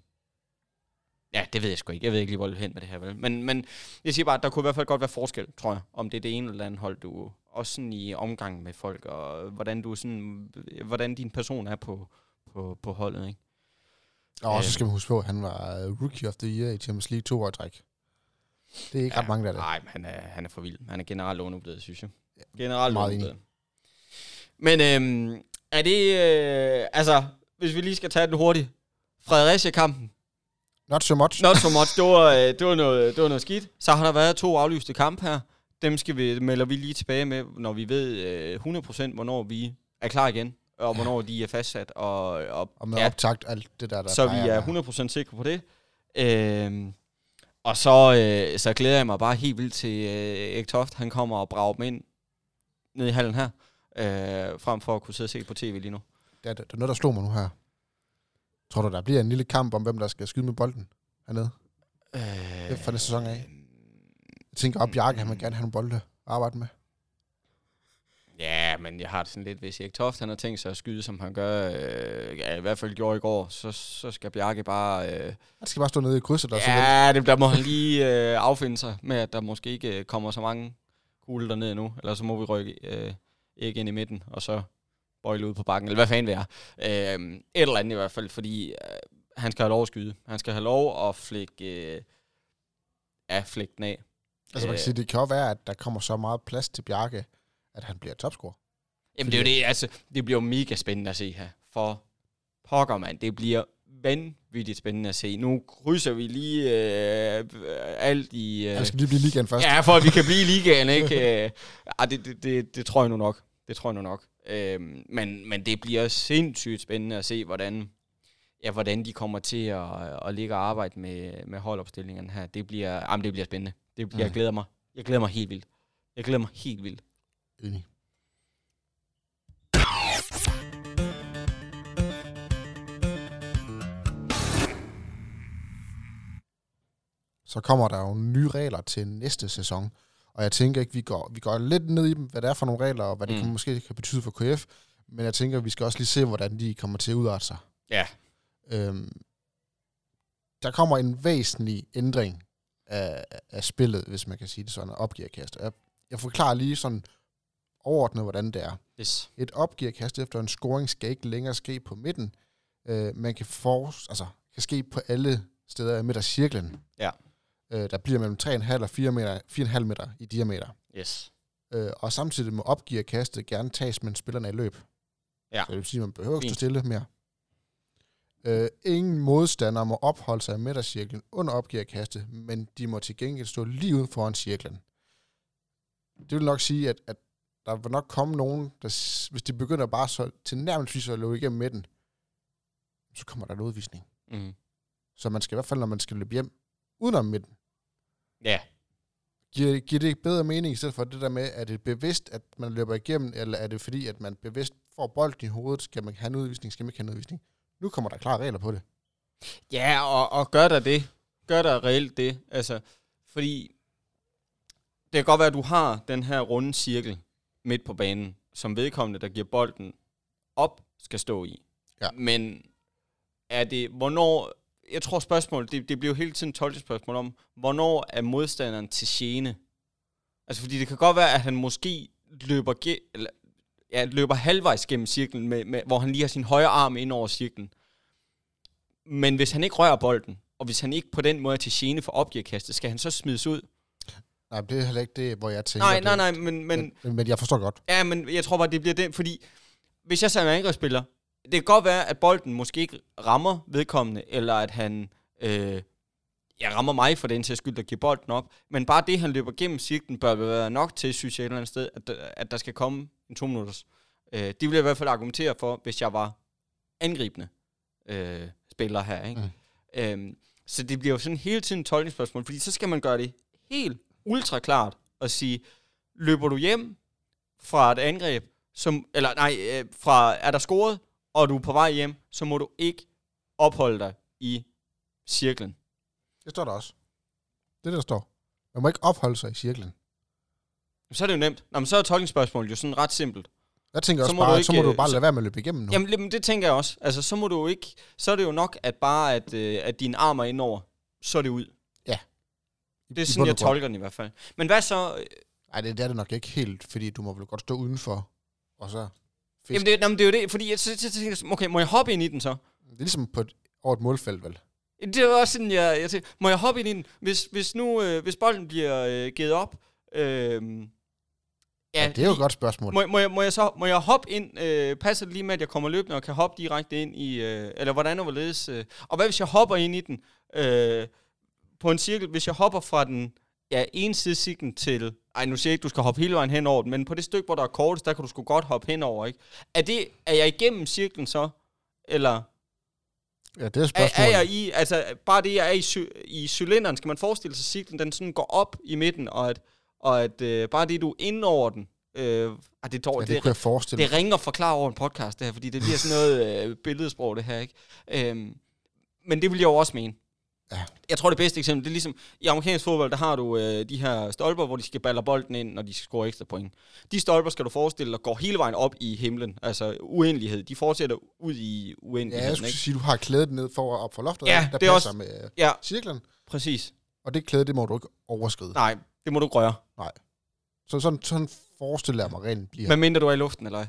ja, det ved jeg sgu ikke. Jeg ved ikke lige, hvor det hen med det her. Vel? Men, men jeg siger bare, at der kunne i hvert fald godt være forskel, tror jeg, om det er det ene eller andet hold, du også sådan i omgang med folk, og hvordan du sådan, hvordan din person er på, på, på holdet, ikke? Og så skal man huske på, at han var øh, Rookie of the Year i Champions League to år i træk. Det er ikke ja, ret mange, der er det. Nej, men han er, han er for vild. Han er generelt undervurderet, synes jeg. Generelt undervurderet. Men øhm, er det... Øh, altså, hvis vi lige skal tage den hurtigt. Fredericia-kampen. Not so much. Not so much. Det var, øh, det var, noget, det var noget skidt. Så har der været to aflyste kampe her. Dem skal vi, melder vi lige tilbage med, når vi ved øh, 100% hvornår vi er klar igen og hvornår de er fastsat. Og, og, og med ja, optagt alt det der, der Så vi er 100% sikre på det. Øhm, og så, øh, så glæder jeg mig bare helt vildt til øh, Erik Toft. Han kommer og brager dem ind ned i hallen her, øh, frem for at kunne sidde og se på tv lige nu. Det er, det er noget, der slår mig nu her. Tror du, der bliver en lille kamp om, hvem der skal skyde med bolden hernede? Øh, det er fra næste sæson af. Jeg tænker, at Bjarke, han vil gerne have nogle bolde at arbejde med. Ja, men jeg har det sådan lidt, hvis Erik Toft han har tænkt sig at skyde, som han gør, øh, ja, i hvert fald gjorde i går, så, så skal Bjarke bare... Øh, han skal bare stå nede i krydset. Og ja, det, der må han lige øh, affinde sig med, at der måske ikke øh, kommer så mange kugle dernede nu, eller så må vi rykke øh, ikke ind i midten, og så bøjle ud på bakken, eller hvad fanden det er. Øh, et eller andet i hvert fald, fordi øh, han skal have lov at skyde. Han skal have lov at flække, øh, ja, flække den af. Altså man kan sige, det kan jo være, at der kommer så meget plads til Bjarke, at han bliver topscorer. Jamen Fordi det er jo det, altså, det bliver jo mega spændende at se her. For pokker, mand, det bliver vanvittigt spændende at se. Nu krydser vi lige øh, alt i... Øh, han skal lige blive ligaen først. Ja, for at vi kan blive ligaen, ikke? øh, ah, det, det, det, det tror jeg nu nok. Det tror jeg nu nok. Øh, men, men det bliver sindssygt spændende at se, hvordan, ja, hvordan de kommer til at, at ligge og arbejde med, med holdopstillingen her. Det bliver, jamen, det bliver spændende. Det, bliver. Jeg glæder mig. Jeg glæder mig helt vildt. Jeg glæder mig helt vildt. Enig. Så kommer der jo nye regler til næste sæson. Og jeg tænker ikke, vi går, vi går lidt ned i dem, hvad det er for nogle regler, og hvad det mm. kan, måske kan betyde for KF. Men jeg tænker, vi skal også lige se, hvordan de kommer til at udarte sig. Ja. Øhm, der kommer en væsentlig ændring af, af spillet, hvis man kan sige det sådan, opgiverkast. Jeg, jeg forklarer lige sådan overordnet, hvordan det er. Yes. Et opgearkast efter en scoring skal ikke længere ske på midten. Øh, man kan, for, altså, kan ske på alle steder i midtercirklen. Ja. Øh, der bliver mellem 3,5 og 4 meter, 4,5 meter i diameter. Yes. Øh, og samtidig må opgearkastet gerne tages, mens spillerne er i løb. Ja. Så det vil sige, at man behøver ikke stå stille mere. Øh, ingen modstander må opholde sig i midtercirklen under opgearkastet, men de må til gengæld stå lige uden foran cirklen. Det vil nok sige, at, at der vil nok komme nogen, der, hvis de begynder bare så til nærmest at løbe igennem midten, så kommer der en udvisning. Mm. Så man skal i hvert fald, når man skal løbe hjem, udenom midten. Ja. Giver, giver det ikke bedre mening, i stedet for det der med, er det bevidst, at man løber igennem, eller er det fordi, at man bevidst får bolden i hovedet, skal man have en udvisning, skal man ikke have en udvisning? Nu kommer der klare regler på det. Ja, og, og gør der det. Gør der reelt det. Altså, fordi det kan godt være, at du har den her runde cirkel, midt på banen, som vedkommende, der giver bolden op, skal stå i. Ja. Men er det, hvornår, jeg tror spørgsmålet, det, det bliver jo hele tiden et spørgsmål om, hvornår er modstanderen til gene? Altså fordi det kan godt være, at han måske løber, eller, ja, løber halvvejs gennem cirklen, med, med, hvor han lige har sin højre arm ind over cirklen. Men hvis han ikke rører bolden, og hvis han ikke på den måde er til gene for opgiverkastet, skal han så smides ud? Nej, det er heller ikke det, hvor jeg tænker... Nej, nej, nej, men... Men, men, men jeg forstår godt. Ja, men jeg tror bare, det bliver det, fordi hvis jeg en angrebsspiller, det kan godt være, at bolden måske ikke rammer vedkommende, eller at han øh, ja, rammer mig for den til skyld, der giver bolden op, men bare det, han løber gennem cirklen, bør være nok til, synes jeg et eller andet sted, at, at der skal komme en to minutters. Øh, det ville jeg i hvert fald argumentere for, hvis jeg var angribende øh, spiller her, ikke? Mm. Øhm, Så det bliver jo sådan hele tiden et tolkningsspørgsmål, fordi så skal man gøre det helt ultra klart og sige, løber du hjem fra et angreb, som, eller nej, øh, fra, er der scoret, og du er på vej hjem, så må du ikke opholde dig i cirklen. Det står der også. Det er der står. Man må ikke opholde sig i cirklen. Så er det jo nemt. Nå, men så er tolkningsspørgsmålet jo sådan ret simpelt. Jeg tænker Så også du bare, ikke, så må du øh, bare så- lade være med at løbe igennem nu. Jamen, det tænker jeg også. Altså, så må du ikke... Så er det jo nok, at bare at, øh, at din arm er indover, så er det ud. I- Det er sådan, jeg tolker den i hvert fald. Men hvad så... øh, Nej, det, det er det nok ikke helt, fordi du må vel godt stå udenfor, og så fisk. Jamen, det, jamen, det er jo det, fordi jeg, så, så, så tænker okay, må jeg hoppe ind i den så? Det er ligesom på et, over et målfelt, vel? Det er også sådan, jeg, jeg tænker, må jeg hoppe ind i den? Hvis, hvis nu, øh, hvis bolden bliver øh, givet op, øh, Ja, det er jo et godt spørgsmål. Må, må, jeg, må, jeg så, må jeg hoppe ind, øh, passer det lige med, at jeg kommer løbende og kan hoppe direkte ind i, øh, eller hvordan og hvorledes? Øh, og hvad hvis jeg hopper ind i den øh, på en cirkel, hvis jeg hopper fra den ja, ene side cirklen til, ej nu siger jeg ikke, du skal hoppe hele vejen hen over den, men på det stykke, hvor der er kortest, der kan du sgu godt hoppe hen over, ikke? Er, det, er jeg igennem cirklen så, eller Ja, det er et er, er jeg i, altså bare det, jeg er i, cy- i cylinderen, skal man forestille sig, at cirklen den sådan går op i midten, og at, og at øh, bare det, du er inde over den, øh, ah, det, dår, ja, det, det forestille det ringer at forklare over en podcast, det her, fordi det bliver sådan noget øh, billedsprog, det her, ikke? Øhm, men det vil jeg jo også mene. Ja. Jeg tror, det bedste eksempel, det er ligesom, i amerikansk fodbold, der har du øh, de her stolper, hvor de skal baller bolden ind, når de skal score ekstra point. De stolper skal du forestille dig, går hele vejen op i himlen, altså uendelighed. De fortsætter ud i Ja, uendeligheden, jeg skulle ikke? sige, du har klædet ned for op for loftet, Ja, der det er passer også- med øh, Ja, cirklen, præcis. og det klæde, det må du ikke overskride. Nej, det må du ikke røre. Så sådan, sådan forestiller jeg mig reglen bliver. Men mindre du er i luften, eller hvad?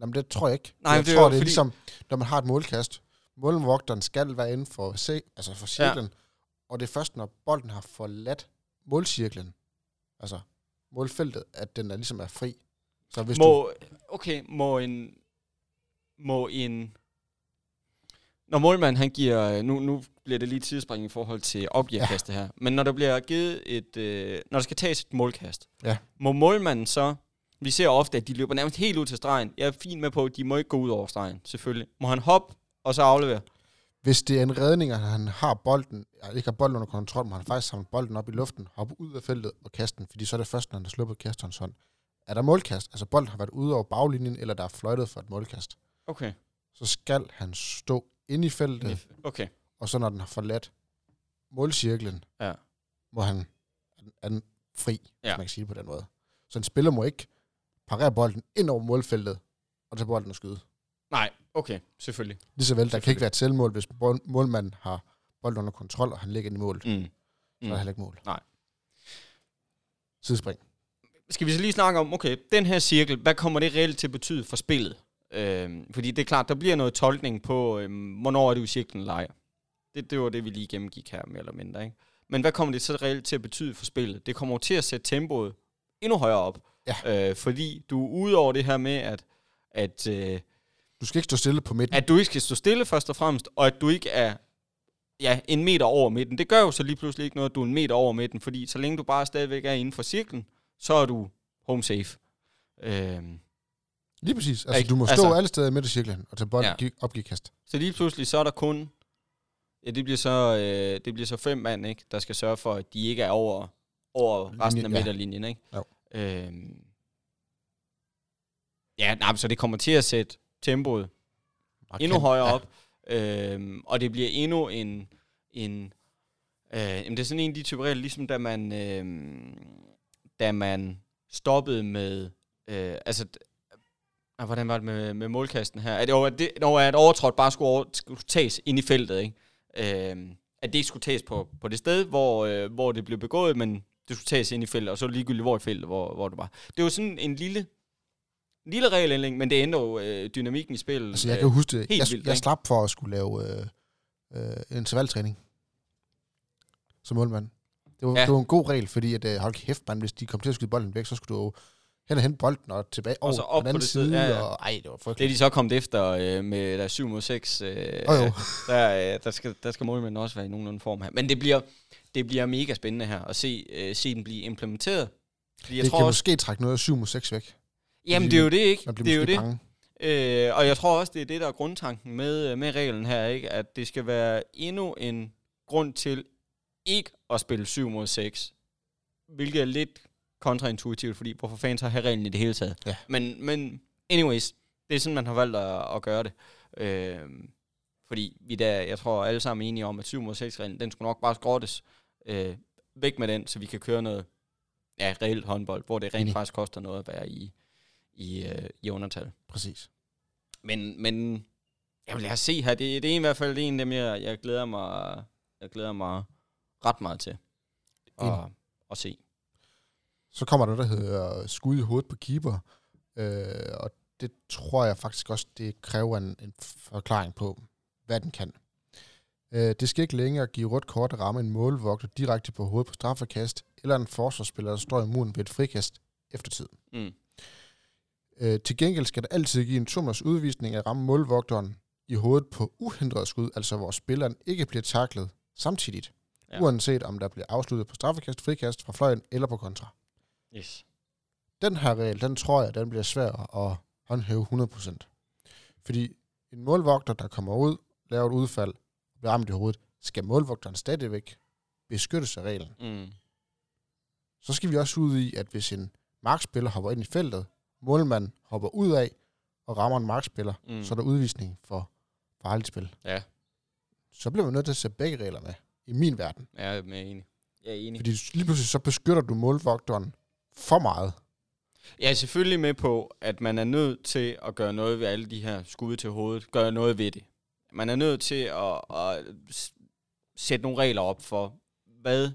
Jamen, det tror jeg ikke. Nej, jeg det er tror, det er fordi- ligesom, når man har et målkast. Målvogteren skal være inden for, se, altså for cirklen, ja. og det er først, når bolden har forladt målcirklen, altså målfeltet, at den er ligesom er fri. Så hvis du, må, okay, må en, må en, når målmanden han giver, nu, nu bliver det lige tidsspring i forhold til opgiverkastet her, men når der bliver givet et, øh, når der skal tages et målkast, Ja. må målmanden så, vi ser ofte, at de løber nærmest helt ud til stregen, jeg er fint med på, at de må ikke gå ud over stregen, selvfølgelig. Må han hoppe, og så aflevere? hvis det er en redning, at han har bolden, ja, ikke har bolden under kontrol, men han faktisk samlet bolden op i luften, hoppe ud af feltet og kaste den, fordi så er det først, når han har sluppet kasterens hånd. Er der målkast, altså bolden har været ude over baglinjen, eller der er fløjtet for et målkast, Okay. så skal han stå inde i feltet, Okay. og så når den har forladt målcirklen, Ja. må han er den fri, ja. Ja. hvis man kan sige det på den måde. Så en spiller må ikke parere bolden ind over målfeltet, og tage bolden og skyde. Nej, okay, selvfølgelig. Lige så vel, der kan ikke være et selvmål, hvis mål- målmanden har bolden under kontrol, og han ligger i målet. Mm. Mm. Så er der heller ikke mål. Nej. Sidespring. skal vi så lige snakke om, okay, den her cirkel, hvad kommer det reelt til at betyde for spillet? Øhm, fordi det er klart, der bliver noget tolkning på, øhm, hvornår er du i cirklen lejer. Det, det var det, vi lige gennemgik her, mere eller mindre. Ikke? Men hvad kommer det så reelt til at betyde for spillet? Det kommer jo til at sætte tempoet endnu højere op. Ja. Øh, fordi du er ude over det her med, at, at, øh, Du skal ikke stå stille på midten. at du ikke skal stå stille først og fremmest, og at du ikke er ja, en meter over midten. Det gør jo så lige pludselig ikke noget, at du er en meter over midten, fordi så længe du bare stadigvæk er inden for cirklen, så er du home safe. Øhm, Lige præcis. Altså, du må stå Altså- alle steder i midt i cirklen, og tage bolden Ja. ja. opgive kast. så lige pludselig, så er der kun, ja, det bliver så, øh, det bliver så fem mand, ikke, der skal sørge for, at de ikke er over, over resten af Linjen, ja. midterlinjen, ikke? Jo. Øhm, ja, nej, så det kommer til at sætte tempoet Markant. endnu højere ja. op. Øhm, og det bliver endnu en... en øh, jamen det er sådan en af de typer regler, ligesom da man, øh, da man stoppede med... Øh, altså, ah, hvordan var det med, med målkasten her? At, var- at det, når at overtrådt bare skulle, over, skulle tages ind i feltet, ikke? Øhm, at det ikke skulle tages på, på det sted, hvor, øh, hvor det blev begået, men det skulle tages ind i feltet, og så ligegyldigt, hvor i feltet, hvor, hvor det var. Det var sådan en lille, en lille regelændring, men det ændrer jo øh, dynamikken i spillet. Altså, jeg kan jo huske det. helt Jeg, vildt, jeg slap for at skulle lave øh, øh, intervaltræning som målmand. Det var, Ja. det var en god regel, fordi at, øh, hold kæft, man, hvis de kom til at skyde bolden væk, så skulle du hen og hente bolden og tilbage Og så på op den på anden det side. side, ja, ja. Og, ej, det var Det er frygteligt. de så kommet efter øh, med der 7 mod 6. Øh, Jo, jo. Der, øh, der, skal, der skal målmænden også være i nogenlunde form her. Men det bliver, det bliver mega spændende her at se, øh, se den blive implementeret. Fordi jeg det tror kan også, måske trække noget af 7 mod 6 væk. Jamen det er jo det ikke. Man bliver Det er jo det. bange. Øh, og jeg tror også, det er det, der er grundtanken med, øh, med reglen her, ikke? at det skal være endnu en grund til ikke at spille 7 mod 6. Hvilket er lidt kontraintuitivt, fordi hvorfor fanden så have reglen i det hele taget? Ja. Men, men anyways, det er sådan, man har valgt at, at gøre det. Øh, fordi vi der, jeg tror alle sammen er enige om, at 7 mod 6 reglen, den skulle nok bare skrottes. Øh, væk med den, så vi kan køre noget ja, reelt håndbold, hvor det rent Enig. faktisk koster noget at være i, i, øh, i undertal. Præcis. Men, men jeg vil os se her. Det, det er i hvert fald en af dem, jeg, jeg, glæder mig, jeg glæder mig ret meget til at, at se. Så kommer der, der hedder skud i hovedet på keeper. Øh, og det tror jeg faktisk også, det kræver en, en forklaring på, hvad den kan. Øh, det skal ikke længere give rødt kort at ramme en målvogter direkte på hovedet på straffekast, eller en forsvarsspiller, der står i muren ved et frikast efter tid. Mm. Øh, til gengæld skal der altid give en tummers udvisning at ramme målvogteren i hovedet på uhindret skud, altså hvor spilleren ikke bliver taklet samtidigt, Ja. uanset om der bliver afsluttet på straffekast, frikast fra fløjen eller på kontra. Yes. Den her regel, den tror jeg, den bliver svær at håndhæve 100%. Fordi en målvogter, der kommer ud, laver et udfald, bliver ramt i hovedet, skal målvogteren stadigvæk beskyttes af reglen. Mm. Så skal vi også ud i, at hvis en markspiller hopper ind i feltet, målmanden hopper ud af og rammer en markspiller, Mm. så er der udvisning for farligt spil. Ja, Så bliver man nødt til at sætte begge regler med, i min verden. jeg er med enig. Jeg er enig. Fordi lige pludselig så beskytter du målvogteren for meget. Jeg er selvfølgelig med på, at man er nødt til at gøre noget ved alle de her skud til hovedet. Gøre noget ved det. Man er nødt til at, at sætte nogle regler op for, hvad,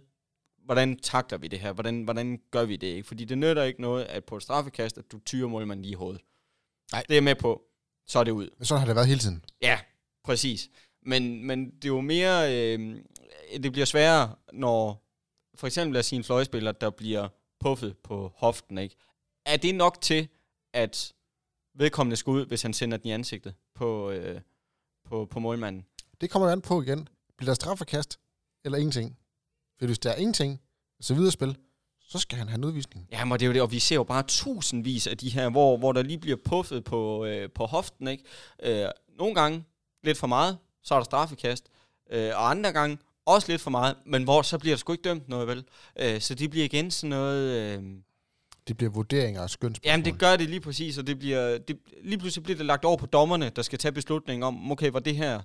hvordan takter vi det her? Hvordan, hvordan gør vi det ikke? Fordi det nytter ikke noget, at på et straffekast, at du tyrer målmanden lige i hovedet. Nej. Det er jeg med på. Så er det ud. Men sådan har det været hele tiden. Ja, præcis. Men, men det er jo mere, øh, det bliver sværere, når for eksempel lad os sige en fløjspiller, der bliver puffet på hoften, ikke? Er det nok til, at vedkommende skal ud, hvis han sender den i ansigtet på, øh, på, på målmanden? Det kommer an på igen. Bliver der straffekast eller ingenting? For hvis der er ingenting, så videre spil, så skal han have en udvisning. Ja, men det er jo det, og vi ser jo bare tusindvis af de her, hvor, hvor der lige bliver puffet på, øh, på hoften, ikke? Øh, nogle gange lidt for meget, så er der straffekast, øh, og andre gange også lidt for meget, men hvor så bliver der sgu ikke dømt noget, vel? Øh, så det bliver igen sådan noget... Øh, Det bliver vurderinger og skønsspørgsmål. Jamen, det gør det lige præcis, og det bliver, det, lige pludselig bliver det lagt over på dommerne, der skal tage beslutningen om, okay, var det her,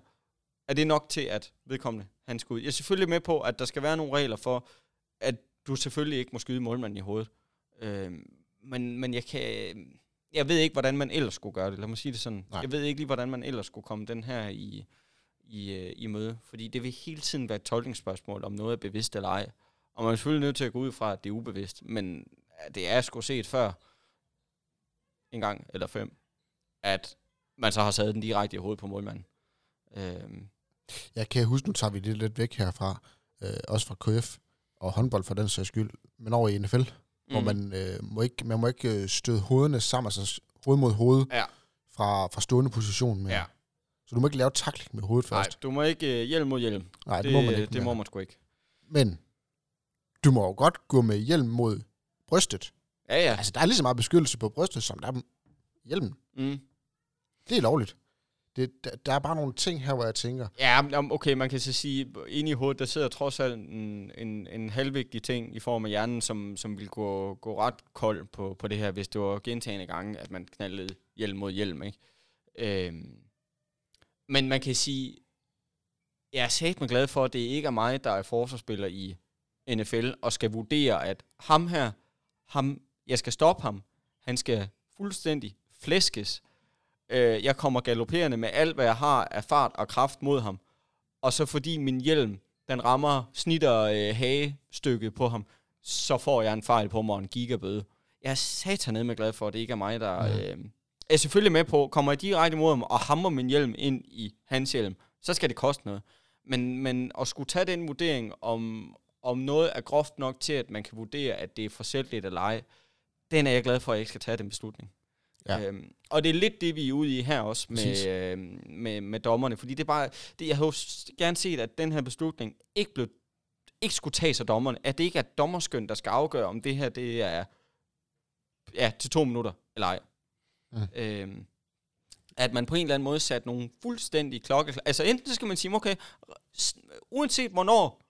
er det nok til, at vedkommende, han skal ud? Jeg er selvfølgelig med på, at der skal være nogle regler for, at du selvfølgelig ikke må skyde målmanden i hovedet. Øh, men, men jeg kan, jeg ved ikke, hvordan man ellers skulle gøre det. Lad mig sige det sådan. Nej. Jeg ved ikke lige, hvordan man ellers skulle komme den her i, i, øh, i møde. Fordi det vil hele tiden være et tolkningsspørgsmål, om noget er bevidst eller ej. Og man er selvfølgelig nødt til at gå ud fra, at det er ubevidst. Men det er sgu set før, en gang eller fem, at man så har sat den direkte i hovedet på målmanden. Øhm, Jeg kan huske, nu tager vi det lidt væk herfra, øh, også fra KF og håndbold for den sags skyld, men over i NFL, mm. hvor man, øh, må ikke, man må ikke øh, støde hovederne sammen, altså hoved mod hoved, Ja. fra, fra stående position. Med. Ja. Så du må ikke lave takling med hovedet Nej, først. du må ikke øh, hjelm mod hjelm. Nej, det, Det, må man ikke. det må man sgu ikke. Men du må jo godt gå med hjelm mod brystet. Ja, ja. Altså, der er lige så meget beskyttelse på brystet, som der er hjelmen. Mm. Det er lovligt. Det, der, der er bare nogle ting her, hvor jeg tænker, Ja, okay, man kan så sige, inde i hovedet, der sidder trods alt en, en, en halvvigtig ting i form af hjernen, som, som vil gå, gå ret kold på, på det her, hvis det var gentagende gange, at man knaldede hjelm mod hjelm, ikke? Øhm, men man kan sige, jeg er sat glad for, at det ikke er mig, der er forsvarsspiller i NFL, og skal vurdere, at ham her, ham, jeg skal stoppe ham, han skal fuldstændig flæskes, Øh, jeg kommer galopperende med alt, hvad jeg har af fart og kraft mod ham. Og så fordi min hjelm, den rammer, snitter øh, hagestykke på ham, så får jeg en fejl på mig og en gigabøde. Jeg er satan med glad for, at det ikke er mig, der... Mhm. Øh, jeg er selvfølgelig med på, kommer jeg direkte mod ham og hammer min hjelm ind i hans hjelm, så skal det koste noget. Men, men at skulle tage den vurdering, om, om noget er groft nok til, at man kan vurdere, at det er forsætligt eller ej, den er jeg glad for, at jeg ikke skal tage den beslutning. Ja. Øhm, og det er lidt det, vi er ude i her også med, øhm, med, med dommerne. Fordi det er bare, det, jeg havde gerne set, at den her beslutning ikke, blev, ikke skulle tages af dommerne. At det ikke er dommerskøn, der skal afgøre, om det her det er ja, til to minutter eller ej. Mm. Øhm, at man på en eller anden måde satte nogle fuldstændig klokke... Altså enten så skal man sige, okay, uanset hvornår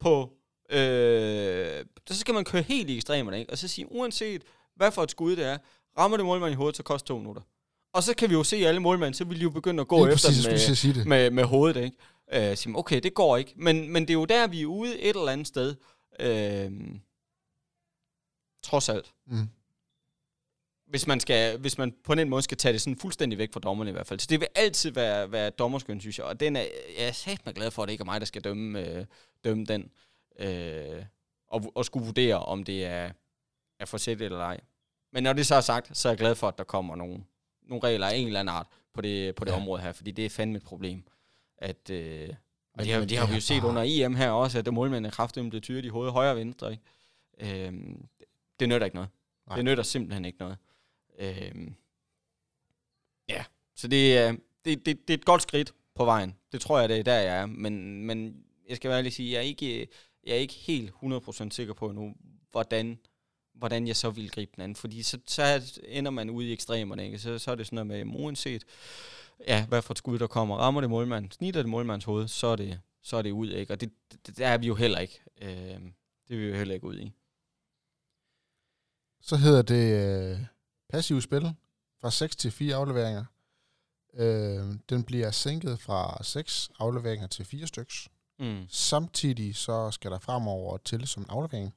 på... Øh, så skal man køre helt i ekstremerne, ikke? Og så sige, uanset hvad for et skud det er, rammer det målmanden i hovedet, så koster to minutter. Og så kan vi jo se alle målmænd, så vil de jo begynde at gå efter præcis, med, det. med, med hovedet, ikke? Øh, sige, okay, det går ikke. Men, men det er jo der, vi er ude et eller andet sted. Øh, trods alt. Mm. Hvis man, skal, hvis man på den måde skal tage det sådan fuldstændig væk fra dommerne i hvert fald. Så det vil altid være, være dommerskøn, synes jeg. Og den er, jeg er sagt mig glad for, at det ikke er mig, der skal dømme, øh, dømme den. Øh, og, og skulle vurdere, om det er, er forsættet eller ej. Men når det så er sagt, så er jeg glad for, at der kommer nogle, nogle regler af en eller anden art på det, på det Ja. område her. Fordi det er fandme et problem. At, øh, og det har, det har vi jo set under EM her også, at målmændene kraftigt blev tyret i hovedet højre og venstre. Ikke? Øhm, det nytter ikke noget. Nej. Det nytter simpelthen ikke noget. Øhm, ja, så det er, det, det, det er et godt skridt på vejen. Det tror jeg, det er der, jeg er. Men, men jeg skal være ærlig sige, jeg er ikke, jeg er ikke helt 100% sikker på nu, hvordan, hvordan jeg så vil gribe den anden. Fordi så, så ender man ude i ekstremerne, ikke? Så, så er det sådan noget med, uanset ja, hvad for et skud der kommer, rammer det målmanden, snitter det målmandens hoved, så er det, så er det ud, ikke? Og det, det, der er vi jo heller ikke. Øhm, det er vi jo heller ikke ud i. Så hedder det øh, passiv spil fra 6 til 4 afleveringer. Øh, den bliver sænket fra 6 afleveringer til 4 styks. Mm. Samtidig så skal der fremover til som en aflevering,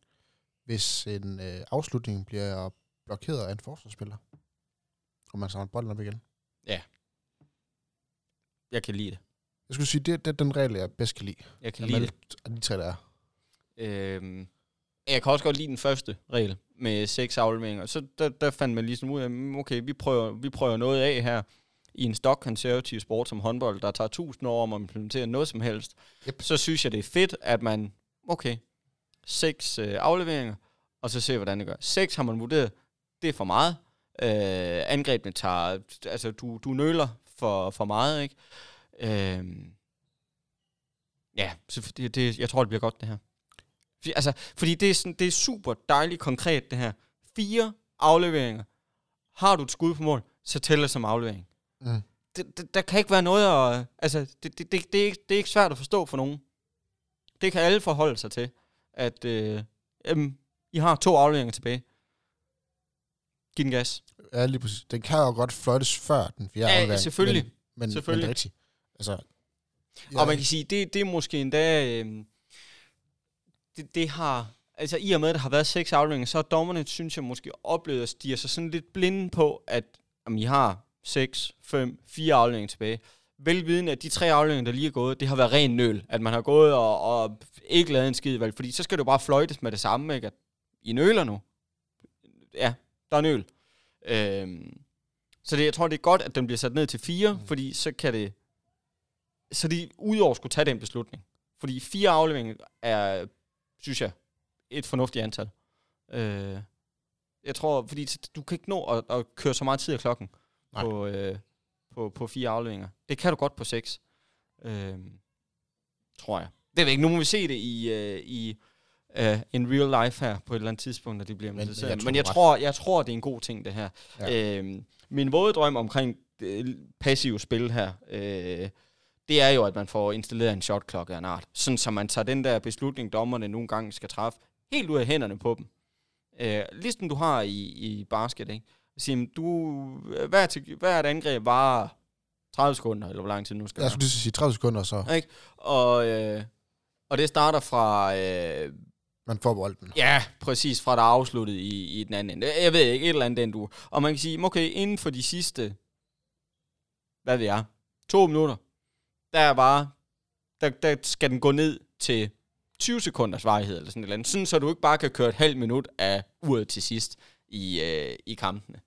hvis en øh, afslutning bliver blokeret af en forsvarsspiller. Og man samler bolden op igen. Jeg kan lide det. Jeg skulle sige, det, det er den regel, jeg bedst kan lide. Jeg kan lide det. De tre, der er. Øhm, jeg kan også godt lide den første regel med seks afleveringer. Så der, der fandt man ligesom ud af, mm, okay, vi prøver, vi prøver noget af her i en stok konservativ sport som håndbold, der tager tusind år om at implementere noget som helst. Yep. Så synes jeg, det er fedt, at man, okay, seks øh, afleveringer, og så se, hvordan det gør. Seks har man vurderet, det er for meget. Øh, angrebene tager, altså du, du nøler for, for meget, ikke? Øh, ja, så det, det, jeg tror, det bliver godt, det her. Fordi, altså, fordi det er, sådan, det er super dejligt konkret, det her. Fire afleveringer. Har du et skud på mål, så tæller som aflevering. Mm. Det, det, der kan ikke være noget at... Altså, det, det, det, det, er ikke, det er ikke svært at forstå for nogen. Det kan alle forholde sig til. At øh, jamen, I har to afleveringer tilbage. Giv den gas. Ja, lige præcis. Den kan jo godt fløjtes før den fjerde Ja, aflevering. selvfølgelig. Men, men, Selvfølgelig. men det er rigtigt. Altså, Ja. Og man kan sige, det, det er måske endda... Øh, det, det har... Altså i og med, at der har været seks afleveringer, så har dommerne, synes jeg, måske oplevet at stige sig sådan lidt blinde på, at om I har seks, fem, fire afleveringer tilbage. Velvidende, at de tre afleveringer, der lige er gået, det har været ren nøl. At man har gået og, og ikke lavet en skid valg. Fordi så skal jo bare fløjtes med det samme, ikke? At I nøler nu. Ja, der er nøl. Øhm, så det, jeg tror, det er godt, at den bliver sat ned til fire, mm. fordi så kan det... Så de udover skulle tage den beslutning. Fordi fire afleveringer er, synes jeg, et fornuftigt antal. Øh, jeg tror, fordi du kan ikke nå at, at køre så meget tid af klokken Nej. på, øh, på, på fire afleveringer. Det kan du godt på seks. Øh, tror jeg. Det ved jeg ikke. Nu må vi se det i, øh, i uh, in real life her på et eller andet tidspunkt, når det bliver Men- men jeg tror, men jeg, tror, jeg tror, det er en god ting, det her. Ja. Øh, min våde drøm omkring øh, passiv spil her, øh, det er jo, at man får installeret en shot clock af en art. Sådan, så man tager den der beslutning, dommerne nogle gange skal træffe, helt ud af hænderne på dem. Øh, ligesom du har i, i basket, ikke? Sige, du, hver, til, hver et angreb var 30 sekunder, eller hvor lang tid nu skal jeg skulle lige sige 30 sekunder, så Ikke? Og, øh, og det starter fra, øh, man får bolden. ja, præcis fra der er afsluttet i, i den anden ende. Jeg ved ikke, et eller andet den du. Og man kan sige, okay, inden for de sidste, hvad ved jeg, to minutter, der er bare, der, der skal den gå ned til 20 sekunders varighed, eller sådan et eller andet. Sådan, så du ikke bare kan køre et halvt minut af uret til sidst i, øh, i kampene.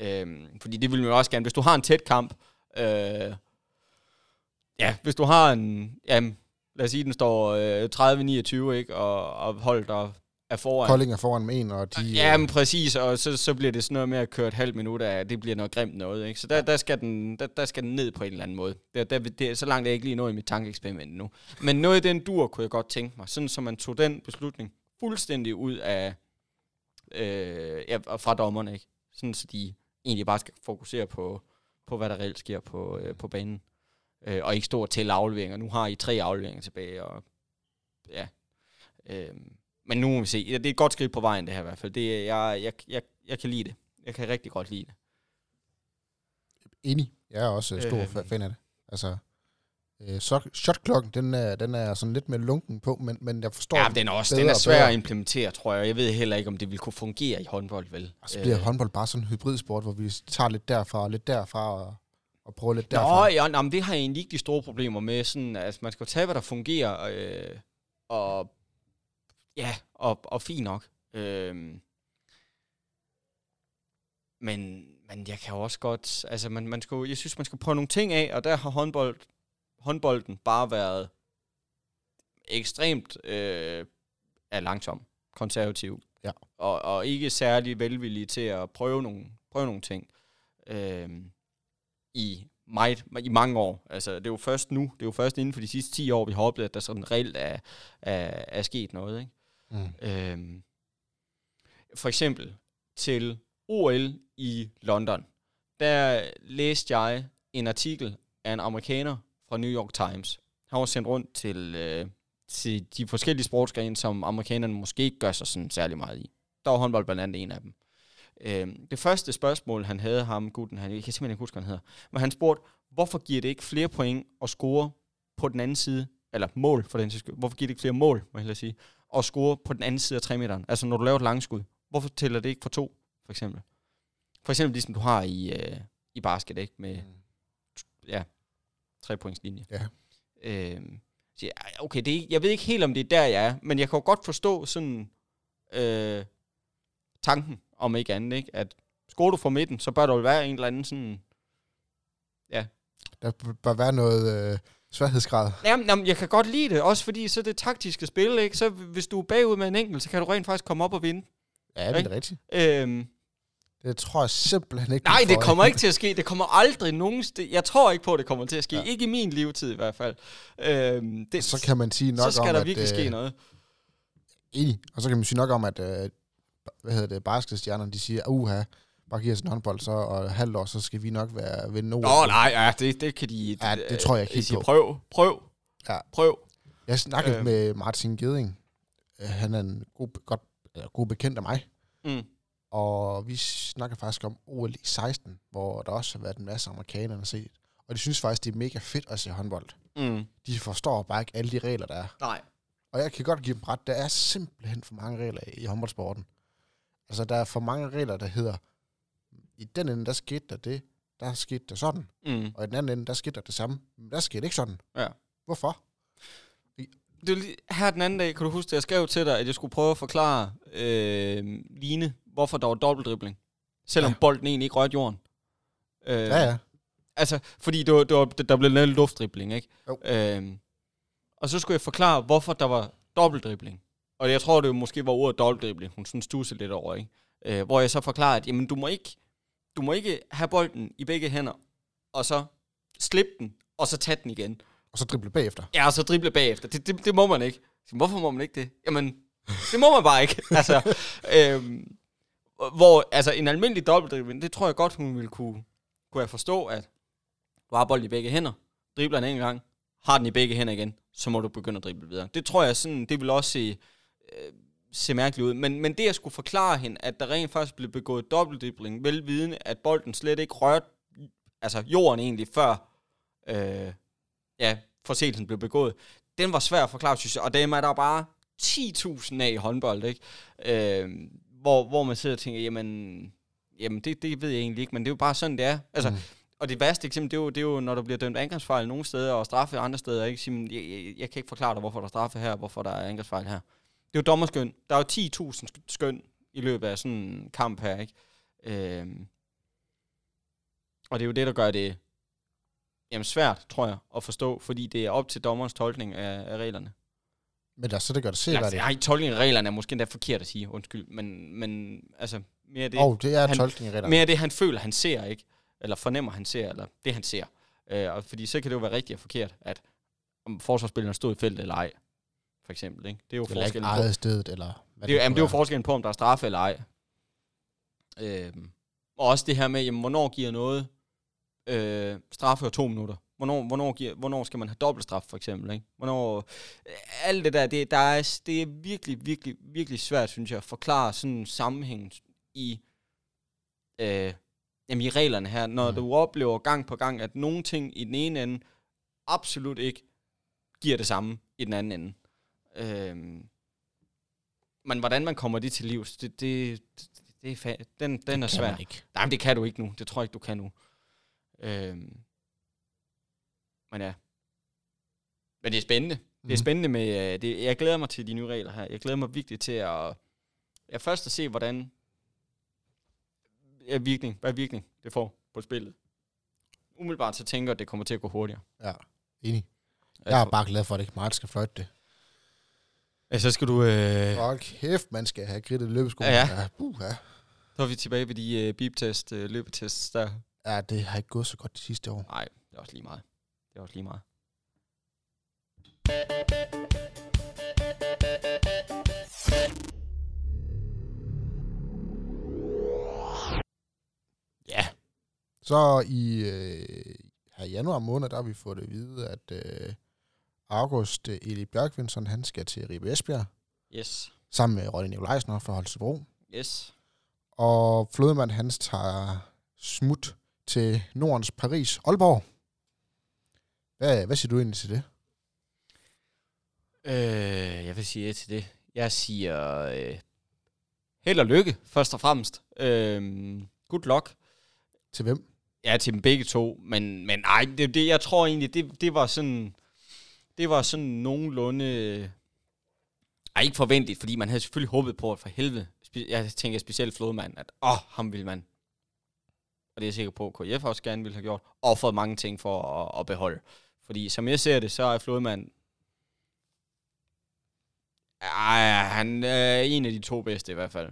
Øhm, fordi det vil man jo også gerne, hvis du har en tæt kamp, øh, ja, hvis du har en, jamen, lad os sige, den står øh, 30-29, ikke, og, og holdet der er foran. Kolding er foran med en, og de... Ja, men præcis, og så, så bliver det sådan noget med at køre et halvt minut af, det bliver noget grimt noget, ikke? Så der, der, skal, den, der, der skal den ned på en eller anden måde. Der, der, det, så langt er jeg ikke lige nået i mit tankeeksperiment nu. Men noget i den dur kunne jeg godt tænke mig, sådan så man tog den beslutning fuldstændig ud af, øh, ja, fra dommerne, ikke? Sådan så de egentlig bare skal fokusere på, på hvad der reelt sker på, øh, på banen. Øh, og ikke stå og tælle afleveringer. Nu har I tre afleveringer tilbage, og ja. Øh, men nu må vi se. Det er et godt skridt på vejen, det her i hvert fald. Det, jeg, jeg, jeg, jeg kan lide det. Jeg kan rigtig godt lide det. Enig. Jeg er også stor øh, fan af det. Altså, øh, så, shotklokken, den er, den er sådan lidt mere lunken på, men, men jeg forstår, Ja, den er også den er svær at implementere, tror jeg. Jeg ved heller ikke, om det vil kunne fungere i håndbold, vel? Og så bliver Øh, håndbold bare sådan en hybridsport, hvor vi tager lidt derfra og lidt derfra og, og prøver lidt Nå, derfra. ja, nå, men det har jeg egentlig ikke de store problemer med. Sådan, altså, man skal tage, hvad der fungerer, øh, og ja, og, og fint nok. Øh, men, men jeg kan også godt, altså man, man skal, jeg synes, man skal prøve nogle ting af, og der har håndbold, håndbolden bare været ekstremt øh, er langsom, konservativ, Ja. og, og ikke særlig velvillig til at prøve nogle, prøve nogle ting. Øh, i, meget, i mange år. Altså, det er jo først nu, det er jo først inden for de sidste 10 år, vi har oplevet, at der sådan reelt er, er, er sket noget. Ikke? Mm. Øhm, for eksempel til OL i London, der læste jeg en artikel af en amerikaner fra New York Times. Han var sendt rundt til, øh, til de forskellige sportsgrene, som amerikanerne måske ikke gør sig sådan særlig meget i. Der var håndbold blandt andet en af dem. Øhm, det første spørgsmål, han havde ham, gutten, han, jeg kan simpelthen ikke huske, hvad han hedder, men han spurgte, hvorfor giver det ikke flere point at score på den anden side, eller mål for den skyld, hvorfor giver det ikke flere mål, må jeg hellere sige, at score på den anden side af 3 meteren? Altså når du laver et langskud, hvorfor tæller det ikke for to, for eksempel? For eksempel ligesom du har i, øh, i basket, ikke? Med ja, tre points linje. Ja. Øhm, så jeg, okay, det er, jeg ved ikke helt, om det er der, jeg er, men jeg kan jo godt forstå sådan øh, tanken, om ikke andet, ikke? At scorer du fra midten, så bør der jo være en eller anden sådan... Der b- bør være noget øh, sværhedsgrad. Jamen, jamen, jeg kan godt lide det, også fordi så det taktiske spil, ikke? Så hvis du er bagud med en enkelt, så kan du rent faktisk komme op og vinde. Ja, det er Ikke? rigtigt. Øhm, Det tror jeg simpelthen ikke. nej, det kommer ikke til at ske. Det kommer aldrig nogen sted. Jeg tror ikke på, at det kommer til at ske. Ja. Ikke i min levetid i hvert fald. Øhm, det, Så kan man sige nok så skal om, der at, virkelig ske øh, noget. Enig. Og så kan man sige nok om, at øh, hvad hedder det, basketstjernerne, de siger, uha, bare giv os en håndbold, så og halvt år, så skal vi nok være ved Nord. Åh, oh, nej, ja, det, det kan de... Ja, det tror jeg ikke helt på. Prøv, prøv, Ja. prøv. Jeg snakkede Øh. med Martin Geding. Øh, Han er en god, godt, god bekendt af mig. Mm. Og vi snakker faktisk om OL i 16, hvor der også har været en masse amerikanere set. Og de synes faktisk, det er mega fedt at se håndbold. Mm. De forstår bare ikke alle de regler, der er. Nej. Og jeg kan godt give dem ret. Der er simpelthen for mange regler i håndboldsporten. Altså, der er for mange regler, der hedder, i den ende, der skete der det, der skete der sådan. Mm. Og i den anden ende, der skete der det samme. Men der skete ikke sådan. Ja. Hvorfor? Det var lige, her den anden dag, kan du huske, at jeg skrev til dig, at jeg skulle prøve at forklare øh, Line, hvorfor der var dobbeltdribling. Selvom Ja. bolden egentlig ikke rørte jorden. Øh, Ja, ja. Altså, fordi det var, det var, der blev lavet luftdribling, ikke? Jo. Øhm, og så skulle jeg forklare, hvorfor der var dobbeltdribling. Og jeg tror, det måske var ordet dobbeltdribling, hun sådan stussede lidt over, ikke? Øh, hvor jeg så forklarede, at jamen, du må ikke, du må ikke have bolden i begge hænder, og så slippe den, og så tage den igen. Og så drible bagefter. Ja, og så drible bagefter. Det, det, det må man ikke. Hvorfor må man ikke det? Jamen, det må man bare ikke. altså, øhm, hvor, altså, en almindelig dobbeltdribling, det tror jeg godt, hun ville kunne, kunne jeg forstå, at du har bolden i begge hænder, dribler den en gang, har den i begge hænder igen, så må du begynde at drible videre. Det tror jeg sådan, det vil også se, øh, se mærkeligt ud. Men, men det, jeg skulle forklare hende, at der rent faktisk blev begået dobbeltdribling, velvidende, at bolden slet ikke rørte altså jorden egentlig, før øh, ja, forseelsen blev begået, den var svær at forklare, synes jeg, og dem er der bare 10.000 af i håndbold, ikke? Øh, hvor, hvor man sidder og tænker, jamen, jamen det, det ved jeg egentlig ikke, men det er jo bare sådan, det er. Altså, Mm. Og det værste eksempel, det er, jo, det er jo, når der bliver dømt angrebsfejl nogle steder, og straffe andre steder. Ikke? Sige, jeg, jeg, jeg kan ikke forklare dig, hvorfor der er straffe her, og hvorfor der er angrebsfejl her. Det er jo dommerskøn. Der er jo 10.000 sk- skøn i løbet af sådan en kamp her. Ikke? Øhm, og det er jo det, der gør det jamen, svært, tror jeg, at forstå, fordi det er op til dommerens tolkning af, af reglerne. Men altså, det gør det Altså, seværdigt. nej, tolkningen af reglerne er måske endda forkert at sige, undskyld, men, men altså, mere det, oh, det er han- tolkning af reglerne. mere det, han føler, han ser, ikke? Eller fornemmer, han ser, eller det, han ser. Øh, og fordi så kan det jo være rigtigt og forkert, at om forsvarsspilleren stod i feltet eller ej, for eksempel. Ikke? Det er jo Eller ikke forskellen på, ejet stedet, eller hvad det, er, jo- jamen, det er jo forskellen på, om der er straffe eller ej. Øhm, og også det her med, jamen, hvornår giver noget øh, straffe og to minutter. Hvornår, hvornår, giver, hvornår skal man have dobbeltstraf, for eksempel? Ikke? Hvornår, øh, alt det der, det, der er, det er virkelig, virkelig, virkelig svært, synes jeg, at forklare sådan en sammenhæng i, øh, jamen i reglerne her. Når mm. du oplever gang på gang, at nogle ting i den ene ende absolut ikke giver det samme i den anden ende. Øh, men hvordan man kommer det til livs, det, det, det, det er fa- den, den er svær. Ikke. Nej, men det kan du ikke nu. Det tror jeg ikke, du kan nu. Øhm. Men ja. Men det er spændende. Mm. Det er spændende med... øh, Det, jeg glæder mig til de nye regler her. Jeg glæder mig virkelig til at... Ja, først at se, hvordan... Ja, virkning. Hvad virkning det får på spillet. Umiddelbart så tænker jeg, at det kommer til at gå hurtigere. Ja, enig. Jeg er bare glad for, at det ikke meget skal fløjte det. Ja, så skal du... Øh, Hold kæft, man skal have grittet løbesko. Ja, ja. ja. Uh, ja. så er vi tilbage ved de øh, beep-test, øh, løbetests der. Ja, det har ikke gået så godt de sidste år. Nej, det er også lige meget. Det er også lige meget. Ja. Så i, øh, her i januar måned, der har vi fået at vide, at øh, August øh, Eli Bjørkvindsson, han skal til Ribe Esbjerg, Yes. sammen med Ronny Nikolajsen fra Holstebro. Yes. Og Flodemand, han tager smut til Nordens Paris, Aalborg. Hvad, hvad siger du egentlig til det? Øh, jeg vil sige til det. Jeg siger øh, held og lykke, først og fremmest. Øh, good luck. Til hvem? Ja, til dem begge to. Men, men ej, det, det, jeg tror egentlig, det, det var sådan... Det var sådan nogenlunde... Ej, ikke forventeligt, fordi man havde selvfølgelig håbet på, at for helvede... Jeg tænker specielt Flodmand, at åh, ham vil man. Og det er jeg sikker på, at KF også gerne ville have gjort. Og fået mange ting for at, at beholde. Fordi som jeg ser det, så er Flodmand... Ej, han er en af de to bedste i hvert fald.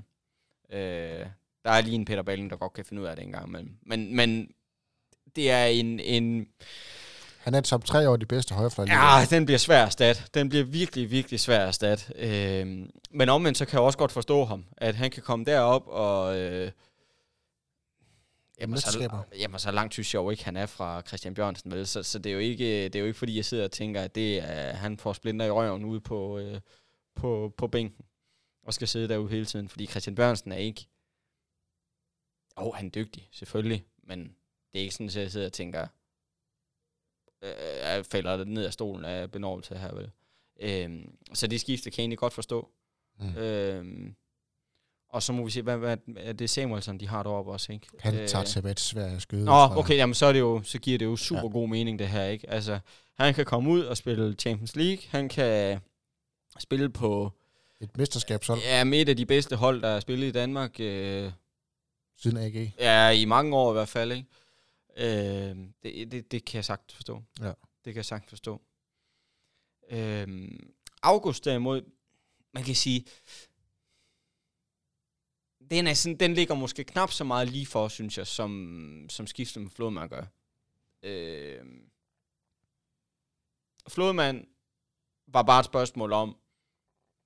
Øh, der er lige en Peter Balling, der godt kan finde ud af det en gang imellem. Men, men det er en, en... Han er top tre over de bedste højrefløj. Ja, den bliver svær at erstatte. Den bliver virkelig, virkelig svær at erstatte. Øh, men omvendt, så kan jeg også godt forstå ham, at han kan komme derop og... Øh, Jamen så, jamen, så langt synes jeg jo ikke, han er fra Christian Bjørnsen, vel? Så, så det, er jo ikke, det er jo ikke, fordi jeg sidder og tænker, at det er, han får splinter i røven ude på, øh, på, på bænken og skal sidde derude hele tiden, fordi Christian Bjørnsen er ikke... Åh, oh, han er dygtig, selvfølgelig, men det er ikke sådan, at jeg sidder og tænker, øh, jeg falder ned af stolen af benovelse her, vel? Øhm, så det skifte kan jeg egentlig godt forstå. Mm. Øhm, og så må vi se, hvad, hvad er det Samuelsen, de har deroppe også, ikke? Han Øh, tager Sverige og skøde. Nå, okay, jamen så, er det jo, så giver det jo super Ja. ja. god mening, det her, ikke? Altså, han kan komme ud og spille Champions League, han kan spille på Et mesterskabshold ja, med et af de bedste hold, der er spillet i Danmark, øh, siden AG. ja, i mange år i hvert fald, ikke? Øh, det, det, det kan jeg sagtens forstå. Ja. Det kan jeg sagtens forstå. Øh, August derimod, man kan sige, den, er sådan, den ligger måske knap så meget lige for, synes jeg, som, som skiftet med Flodman gør. Øh, Flodman var bare et spørgsmål om,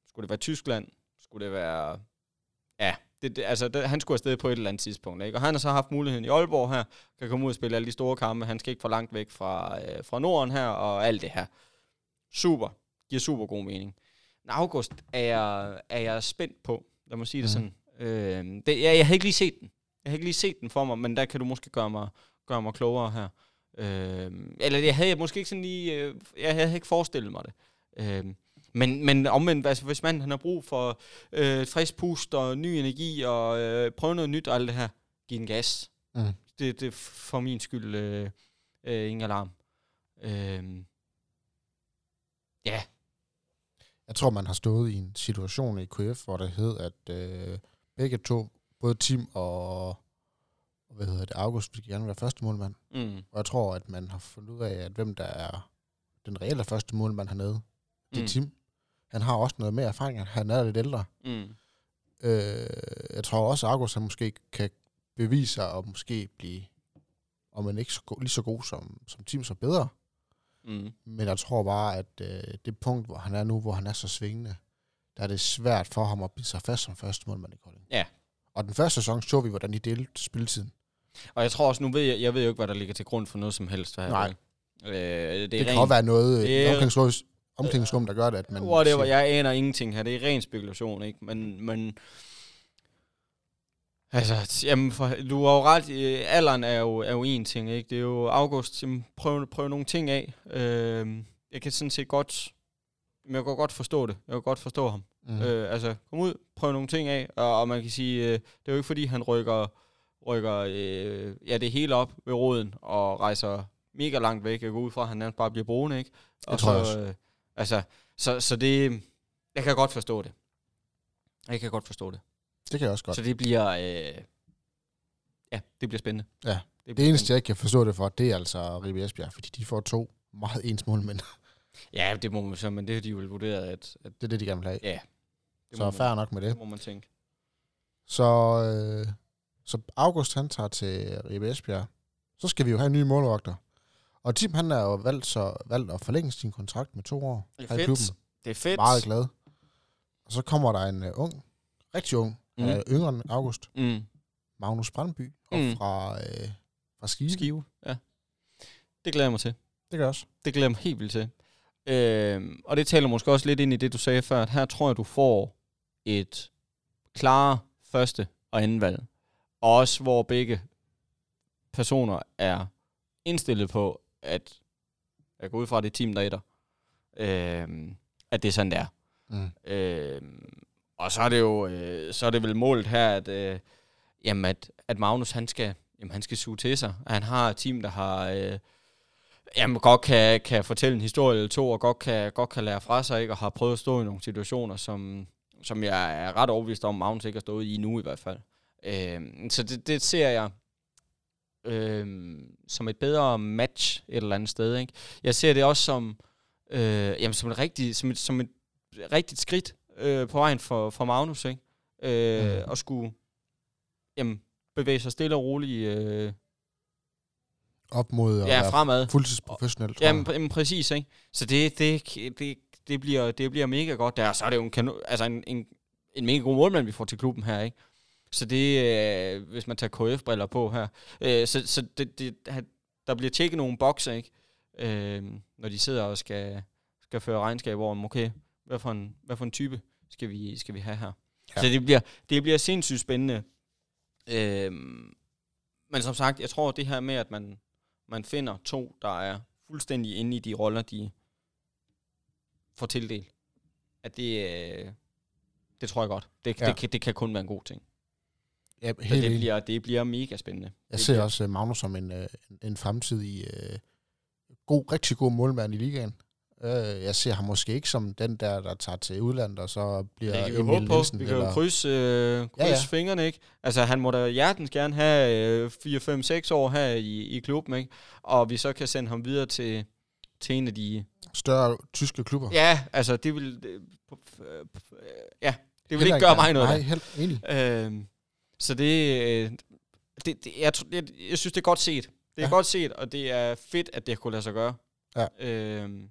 skulle det være Tyskland? Skulle det være... Ja, det, det, altså, det, han skulle afsted på et eller andet tidspunkt. Ikke? Og han har så haft muligheden i Aalborg her, kan komme ud og spille alle de store kampe. Han skal ikke for langt væk fra, øh, fra Norden her, og alt det her. Super. Giver super god mening. Men August er jeg, er jeg spændt på. Lad mig sige det Mhm. sådan. Øh, det, jeg, jeg har ikke lige set den. Jeg har ikke lige set den for mig, men der kan du måske gøre mig, gøre mig klogere her. Øh, eller jeg havde måske ikke sådan lige... Øh, jeg havde ikke forestillet mig det. Øh, men, men omvendt, altså, hvis man han har brug for øh, frisk pust og ny energi og øh, prøve noget nyt og alt det her, giv den gas. Mm. Det, det er for min skyld øh, øh, ingen alarm. Øh, ja, Jeg tror, man har stået i en situation i KF, hvor det hed, at øh, begge to, både Tim og hvad hedder det, August, ville gerne være første målmand. mm, Og jeg tror, at man har fundet ud af, at hvem der er den reelle første målmand hernede, det er Mm. Tim. Han har også noget mere erfaring, han er lidt ældre. mm, Øh, jeg tror også, at August han måske kan bevise sig og måske blive, om man ikke så go- lige så god som, som Tim, så bedre. mm, Men jeg tror bare, at øh, det punkt, hvor han er nu, hvor han er så svingende, der er det svært for ham at blive sig fast som første målmand i Kolding. Ja. Og den første sæson så vi, hvordan de delte spilletiden. Og jeg tror også, nu ved jeg, jeg ved jo ikke, hvad der ligger til grund for noget som helst. Hvad Nej. Øh, det, Det, er det kan også være noget det omklædningsrum, der gør det, at man... Whatever, siger- jeg aner ingenting her. Det er ren spekulation, ikke? Men, men altså, jamen, for, du har jo ret. øh, Alderen er jo, er jo en ting, ikke? Det er jo august. Jamen, prøv, prøv nogle ting af. Øh, jeg kan sådan set godt... Men jeg kan godt forstå det. Jeg kan godt forstå ham. Mm. Øh, altså, kom ud, prøv nogle ting af. Og, og man kan sige, øh, det er jo ikke fordi, han rykker, rykker øh, ja, det hele op ved roden og rejser mega langt væk. Jeg går ud fra, at han nærmest bare bliver boende, ikke? Og tror jeg så, også. Øh, altså, så, så det... Jeg kan godt forstå det. Jeg kan godt forstå det. Det kan jeg også godt. Så det bliver... Øh, ja, det bliver spændende. Ja. Det, Det eneste, jeg ikke kan forstå det for, det er altså Ribe Esbjerg, fordi de får to meget ens målmænd. Ja, det må man så, men det har de jo vurderet, at... at Det er det, de gerne vil have. ja, det Så fair nok med det. det må man tænke. Så, øh, så August, han tager til Ribe Esbjerg. Så skal vi jo have en ny målvogter. Og Tim, han er jo valgt, så, valgt at forlænge sin kontrakt med to år Det er her i fedt. klubben. Det er fedt. Meget glad. Og så kommer der en uh, ung, rigtig ung, Mm. uh, yngre end August, Mm. Magnus Brandby, op Mm. fra, uh, fra Skive. Skive, ja. Det glæder jeg mig til. Det gør jeg også. Det glæder jeg mig helt vildt til. Øhm, og det taler måske også lidt ind i det, du sagde før, at her tror jeg, du får et klare første og anden valg. Og også hvor begge personer er indstillet på, at jeg går ud fra, det team, der er der. Øhm, at det er sådan, det er. Mm. Øhm, og så er det jo øh, så er det vel målet her, at, øh, jamen at, at Magnus han skal, jamen han skal suge til sig. Han har et team, der har øh, jamen godt kan, kan fortælle en historie eller to, og godt kan, godt kan lære fra sig, ikke? og har prøvet at stå i nogle situationer, som, som jeg er ret overbevist om, Magnus ikke har stået i nu i hvert fald. Øhm, så det, det ser jeg øhm, som et bedre match et eller andet sted. Ikke? Jeg ser det også som, øh, jamen, som, et rigtigt, som, et, som et rigtigt skridt øh, på vejen for, for Magnus, ikke? Øh, Mm. Og skulle jamen, bevæge sig stille og roligt øh, Op mod at ja, fremad. fuldtidsprofessionel, tror Jamen, jeg. præcis, ikke? Så det, det, det, det, bliver, det bliver mega godt der. Så er det jo en, kano, altså en, en, en mega god målmand, vi får til klubben her, ikke? Så det, øh, hvis man tager KF-briller på her. Øh, så så det, det, der bliver tjekket nogle bokser, ikke? Øh, når de sidder og skal, skal føre regnskab over, okay, hvad for en, hvad for en type skal vi, skal vi have her? Ja. Så det bliver, det bliver sindssygt spændende. Øh, men som sagt, jeg tror, det her med, at man, man finder to, der er fuldstændig inde i de roller, de får tildelt, at det, øh, det tror jeg godt. Det, Ja. det, kan, det kan kun være en god ting. Ja, Så helt det bliver, det bliver mega spændende. Jeg Det ser også øh, Magnus som en, øh, en- en fremtidig øh, god, rigtig god målmand i ligaen. Øh, jeg ser ham måske ikke som den der, der tager til udlandet, og så bliver Det kan vi jo Emil håbe på. Nielsen. Vi kan jo eller, krydse, øh, krydse Ja, ja, fingrene, ikke? Altså, han må da hjertens gerne have øh, 4, 5, 6 år her i, i klubben, ikke? Og vi så kan sende ham videre til, til en af de... større tyske klubber. Ja, altså, det vil... Øh, øh, øh, ja, det vil Heller ikke gøre mig noget. Nej, helt enig. Øhm, så det, øh, det, det jeg, jeg, jeg synes, det er godt set. Det er Ja. godt set, og det er fedt, at det kunne lade sig gøre. Ja. Øhm,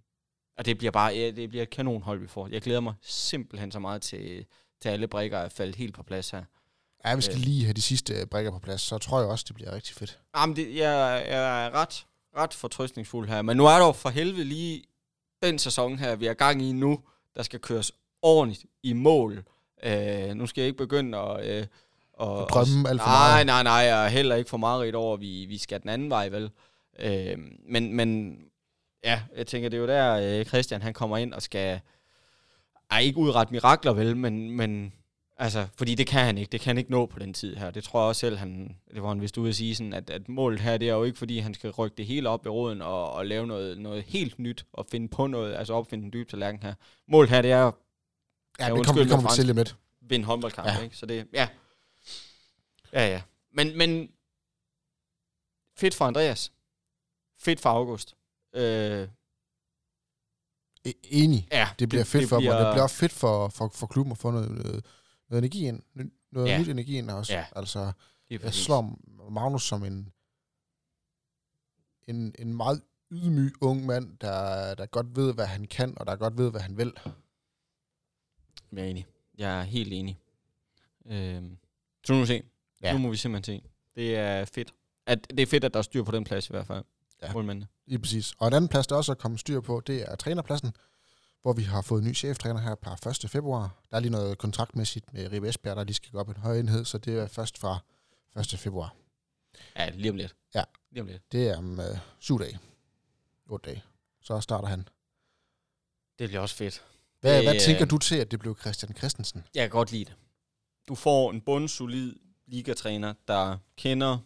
og det bliver bare ja, det bliver et kanonhold, vi får. Jeg glæder mig simpelthen så meget til, til alle brækker er faldet helt på plads her. Ja, vi skal Øh. lige have de sidste øh, brækker på plads, så tror jeg også, det bliver rigtig fedt. Jamen, det, jeg, jeg er ret, ret fortrøstningsfuld her. Men nu er der jo for helvede lige den sæson her, vi er gang i nu, der skal køres ordentligt i mål. Øh, nu skal jeg ikke begynde at... Øh, og, drømme alt for nej, meget. Nej, nej, nej, og heller ikke for meget over, at vi, vi skal den anden vej, vel? Øh, men, men ja, jeg tænker, det er jo der, øh, Christian han kommer ind og skal... Ej, ikke udrette mirakler, vel, men, men altså, fordi det kan han ikke. Det kan han ikke nå på den tid her. Det tror jeg også selv, han, det var han vist ude at sige, sådan, at, at målet her, det er jo ikke, fordi han skal rykke det hele op i råden og, og lave noget, noget helt nyt og finde på noget, altså opfinde en dyb tallerken her. Målet her, det er Ja, det kommer, det kommer med til lidt. vinde håndboldkamp, ja. ikke? Så det, ja. Ja, ja. Men, men fedt for Andreas. Fedt for August. Øh, E- Enig. ja, Det bliver fedt for bliver, og det bliver fedt for, for, for klubben at få noget, noget, noget energi ind. Noget Ja. nyt energi ind også. Ja. Altså, det jeg slår Magnus som en, en, en meget ydmyg ung mand, der, der godt ved, hvad han kan, og der godt ved, hvad han vil. Jeg er enig. Jeg er helt enig. Øh, så nu må vi se. Ja. Nu må vi simpelthen se. Det er fedt. at det er fedt, at der er styr på den plads i hvert fald. Ja. Målmændene. Lige præcis. Og en anden plads, der også er kommet styr på, det er trænerpladsen, hvor vi har fået en ny cheftræner her per 1. februar. Der er lige noget kontraktmæssigt med Ribe Esbjerg, der lige skal gå op en høj enhed, så det er først fra 1. februar. Ja, lige om lidt. Ja. Lige om lidt. Det er om øh, syv dage. Otte dage. Så starter han. Det bliver også fedt. Hvad, Det, hvad tænker du til, at det blev Christian Christensen? Jeg kan godt lide det. Du får en bundsolid ligatræner, der kender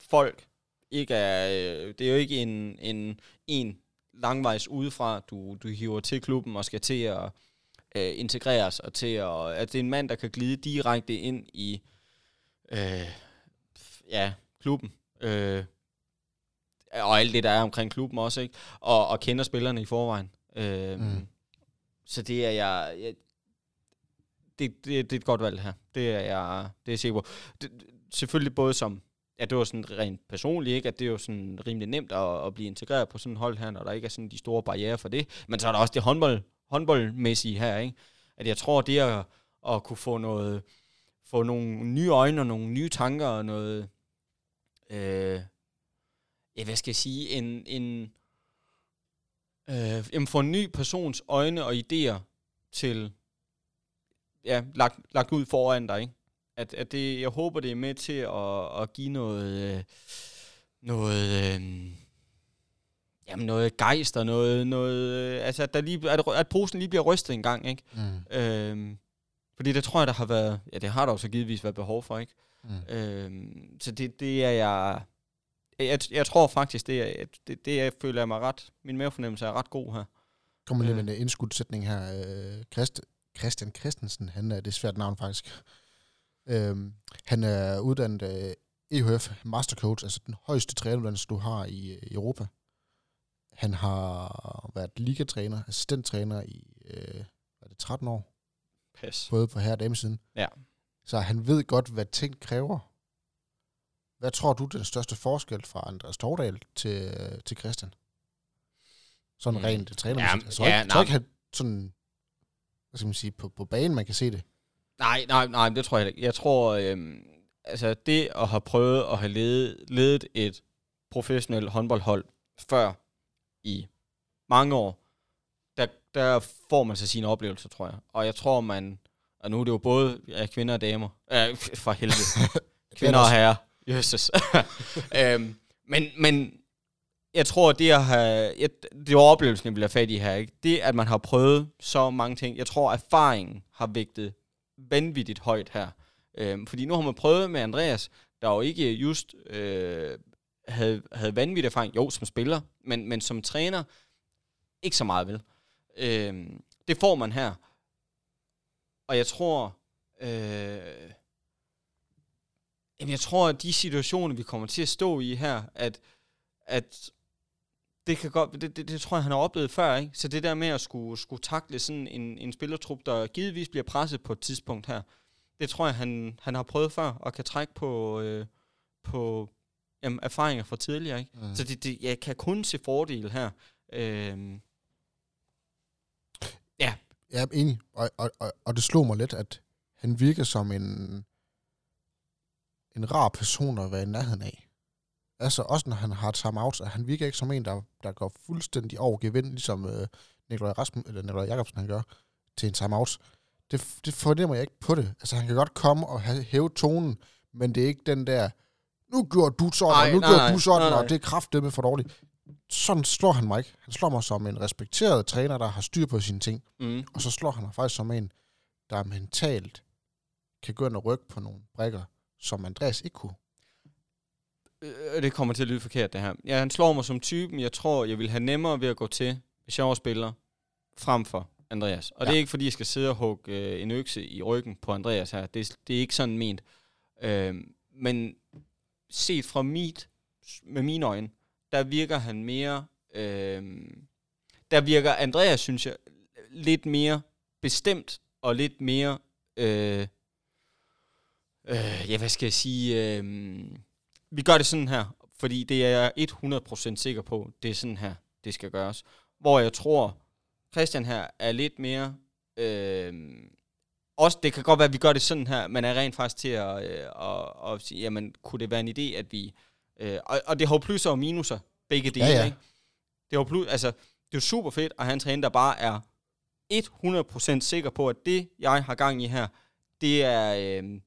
folk. Ikke er, øh, det er jo ikke en, en, en langvejs udefra, du, du hiver til klubben og skal til at øh, integreres, og til at, at det er en mand, der kan glide direkte ind i øh, ja, klubben. Øh, og alt det, der er omkring klubben også, ikke? Og, og kender spillerne i forvejen. Øh, Mm. Så det er jeg, jeg det, det, det er et godt valg her. Det er jeg, det er sikker på. Det, selvfølgelig både som, at det var sådan rent personligt, ikke? at det er jo sådan rimelig nemt at, at blive integreret på sådan et hold her, når der ikke er sådan de store barriere for det. Men så er der også det håndbold, håndboldmæssige her, ikke? At jeg tror, det at, at kunne få noget, få nogle nye øjne og nogle nye tanker og noget, øh, ja, hvad skal jeg sige, en, en, øh, jamen få en ny persons øjne og idéer til, ja, lagt, lagt ud foran dig, ikke? At, at det, jeg håber, det er med til at, at give noget, øh, noget, øh, jamen noget gejst og noget, noget øh, altså at, der lige, at, at posen lige bliver rystet en gang, ikke? Mm. Øhm, fordi det tror jeg, der har været, ja det har der jo så givetvis været behov for, ikke? Mm. Øhm, så det, det er jeg, jeg, jeg tror faktisk, det, er, det, det jeg føler jeg mig ret, min mavefornemmelse er ret god her. Kommer lige Øh. med en indskudsætning her. Øh, Christ, Christian Christensen, han er, det et svært navn faktisk. Øhm, han er uddannet øh, EHF Mastercoach, altså den højeste træneruddannelse, du har i, øh, i Europa. Han har været ligatræner, assistenttræner i øh, hvad er det, 13 år, Pas. både på herre- og damesiden. Ja. Så han ved godt, hvad ting kræver. Hvad tror du, den største forskel fra Andreas Tordal til, øh, til Christian? Sådan Mm. rent træner. Ja, tror ja, ikke, jeg tror ikke han sådan, hvad skal man sige, på, på banen, man kan se det. Nej, nej, nej, det tror jeg ikke. Jeg tror, øhm, altså det at have prøvet at have ledet, ledet et professionelt håndboldhold før i mange år, der, der får man sig sine oplevelser, tror jeg. Og jeg tror, man, og nu er det jo både ja, kvinder og damer, øh, for helvede, kvinder og herrer, Jesus. øhm, men, men jeg tror, det at have, jeg, det var oplevelsen, jeg vil have fat i her, ikke? det at man har prøvet så mange ting, jeg tror, erfaringen har vægtet vanvittigt højt her. Øh, fordi nu har man prøvet med Andreas, der jo ikke just øh, havde, havde vanvittig erfaring, jo som spiller, men, men som træner, ikke så meget vel. Øh, det får man her. Og jeg tror, øh, jeg tror, at de situationer, vi kommer til at stå i her, at, at det kan godt, det, det, det tror jeg, han har oplevet før, ikke? Så det der med at skulle, skulle takle sådan en, en spillertrup, der givetvis bliver presset på et tidspunkt her, det tror jeg, han, han har prøvet før, og kan trække på, øh, på jamen, erfaringer fra tidligere, ikke? Mm. Så det, det, jeg kan kun se fordele her. Øhm, Jeg er enig, og, og, og, og det slog mig lidt, at han virker som en, en rar person at være i nærheden af. Altså også når han har timeouts, at han virker ikke som en, der, der går fuldstændig over gevind, ligesom øh, Nikolaj, Rasmus, eller Nikolaj Jacobsen han gør til en timeout. Det, det fornemmer jeg ikke på det. Altså han kan godt komme og hæve tonen, men det er ikke den der, nu gjorde du sådan, Ej, og nu nej, gjorde nej, du sådan, nej, nej. og det er kraftedeme for dårligt. Sådan slår han mig ikke. Han slår mig som en respekteret træner, der har styr på sine ting. mm, Og så slår han mig faktisk som en, der mentalt kan gå ind og rykke på nogle brækker, som Andreas ikke kunne. Øh, det kommer til at lyde forkert, det her. Ja, han slår mig som typen, jeg tror, jeg vil have nemmere ved at gå til, hvis jeg var spiller, frem for Andreas. Og ja. Det er ikke, fordi jeg skal sidde og hugge øh, en økse i ryggen på Andreas her. Det, er- det er ikke sådan ment. Øh, men set fra mit, med mine øjne, der virker han mere... Øh, der virker Andreas, synes jeg, lidt mere bestemt og lidt mere... Øh, øh, ja, hvad skal jeg sige... Øh, vi gør det sådan her, fordi det er jeg 100% sikker på, det er sådan her, det skal gøres. Hvor jeg tror, Christian her er lidt mere... Øh, også, det kan godt være, at vi gør det sådan her, men er rent faktisk til at, øh, at, at sige, jamen, kunne det være en idé, at vi Øh, og, og det har jo plusser og minuser, begge dele, Ja, ja. ikke? Det har plus, altså, det er jo super fedt at have en træner, der bare er 100% sikker på, at det, jeg har gang i her, det er, øh,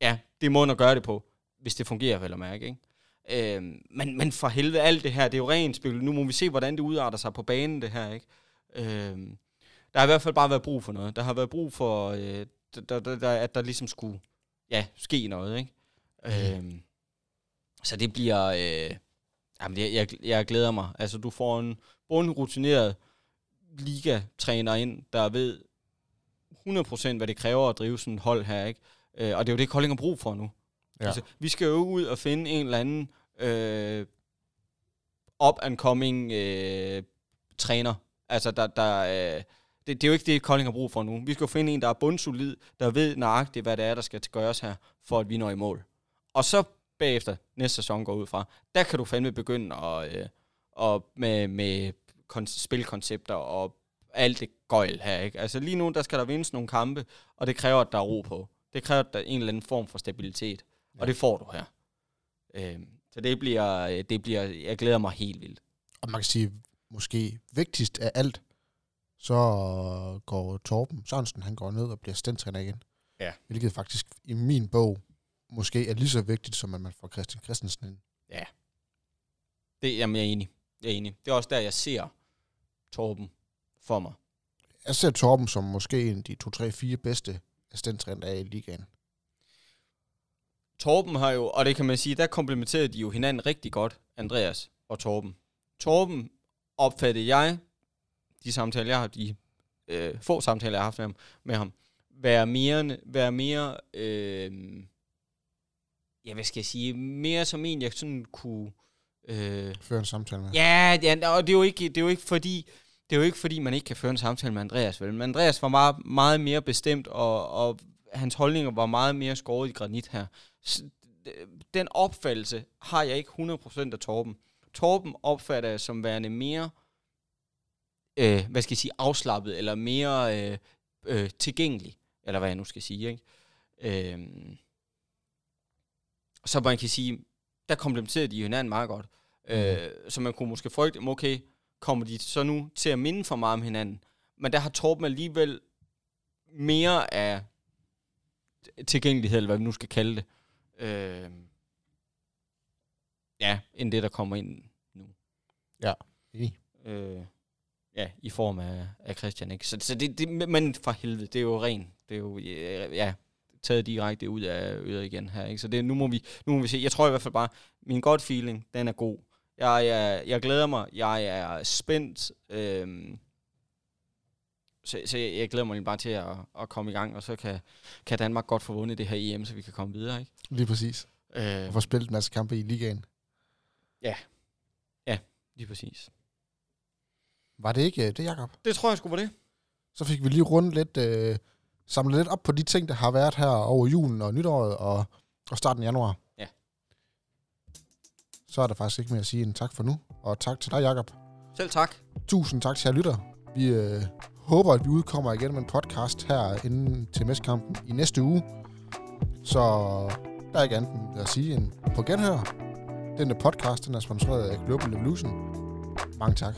ja, det er måden at gøre det på, hvis det fungerer, vel at mærke, ikke? Øh, men, men for helvede, alt det her, det er jo rent spil. Nu må vi se, hvordan det udarter sig på banen, det her, ikke? Øh, der har i hvert fald bare været brug for noget. Der har været brug for, øh, der, der, der, at der ligesom skulle, ja, ske noget, ikke? Øh, så det bliver, øh, jamen, jeg, jeg, jeg glæder mig. Altså, du får en bundrutineret ligatræner ind, der ved 100% hvad det kræver at drive sådan et hold her, ikke? Øh, og det er jo det, Kolding har brug for nu. Ja. Altså, vi skal jo ud og finde en eller anden øh, up-and-coming øh, træner. Altså, der, der, øh, det, det er jo ikke det, Kolding har brug for nu. Vi skal jo finde en, der er bundsolid, der ved nøjagtigt, hvad det er, der skal gøres her, for at vi når i mål. Og så bagefter, næste sæson går ud fra, der kan du fandme begynde at, øh, og med, med kon- spilkoncepter og alt det gøjl her. Ikke? Altså lige nu, der skal der vindes nogle kampe, og det kræver, at der er ro på. Det kræver, at der er en eller anden form for stabilitet. Ja. Og det får du her. Øh, så det bliver, det bliver, jeg glæder mig helt vildt. Og man kan sige, måske vigtigst af alt, så går Torben Sørensen, han går ned og bliver stentræner igen. Ja. Hvilket faktisk i min bog måske er lige så vigtigt, som at man får Christian Christensen ind. Det, jamen, jeg er enig. Jeg er enig. Det er også der, jeg ser Torben for mig. Jeg ser Torben som måske en af de to, tre, fire bedste assistenttræner, er i ligaen. Torben har jo, og det kan man sige, der komplementerede de jo hinanden rigtig godt, Andreas og Torben. Torben opfattede jeg, de samtaler, jeg har de øh, få samtaler, jeg har haft med ham, med ham være mere, være mere øh, ja, hvad skal jeg sige, mere som en, jeg sådan kunne... Øh, Føre en samtale med. Ja, ja og det er, jo ikke, det er jo ikke fordi, det er jo ikke fordi, man ikke kan føre en samtale med Andreas, vel? Men Andreas var meget, meget mere bestemt, og, og hans holdninger var meget mere skåret i granit her. Den opfattelse har jeg ikke 100% af Torben. Torben opfatter jeg som værende mere, øh, hvad skal jeg sige, afslappet, eller mere øh, øh, tilgængelig, eller hvad jeg nu skal sige, ikke? Øh, så man kan sige, der komplementerede de hinanden meget godt. Mm. Øh, så man kunne måske frygte, okay, kommer de så nu til at minde for meget om hinanden? Men der har Torben alligevel mere af tilgængelighed, eller hvad vi nu skal kalde det. Øh, ja, end det, der kommer ind nu. Enig. Øh, ja, i form af, af Christian, ikke? Så, så det, det, men for helvede, det er jo ren. Det er jo, ja, taget direkte ud af øret igen her, ikke? Så det, nu, må vi, nu må vi se. Jeg tror i hvert fald bare, min godt feeling, den er god. Jeg, jeg, jeg glæder mig. Jeg er spændt. Øhm, så, så jeg, jeg glæder mig bare til at, at komme i gang, og så kan, kan Danmark godt få vundet det her EM, så vi kan komme videre, ikke? Lige præcis. Øh, Og få spillet en masse kampe i ligaen. lige præcis. Var det ikke øh, det, Jacob? Det tror jeg skulle være det. Så fik vi lige rundt lidt, øh, samlet lidt op på de ting, der har været her over julen og nytåret og, og starten af januar. Ja. Så er der faktisk ikke mere at sige end tak for nu. Og tak til dig, Jacob. Selv tak. Tusind tak til jer lytter. Vi øh, håber, at vi udkommer igen med en podcast her inden til mestkampen i næste uge. Så der er ikke andet end at sige end på genhør. Denne podcast den er sponsoreret af Global Evolution. Mange tak.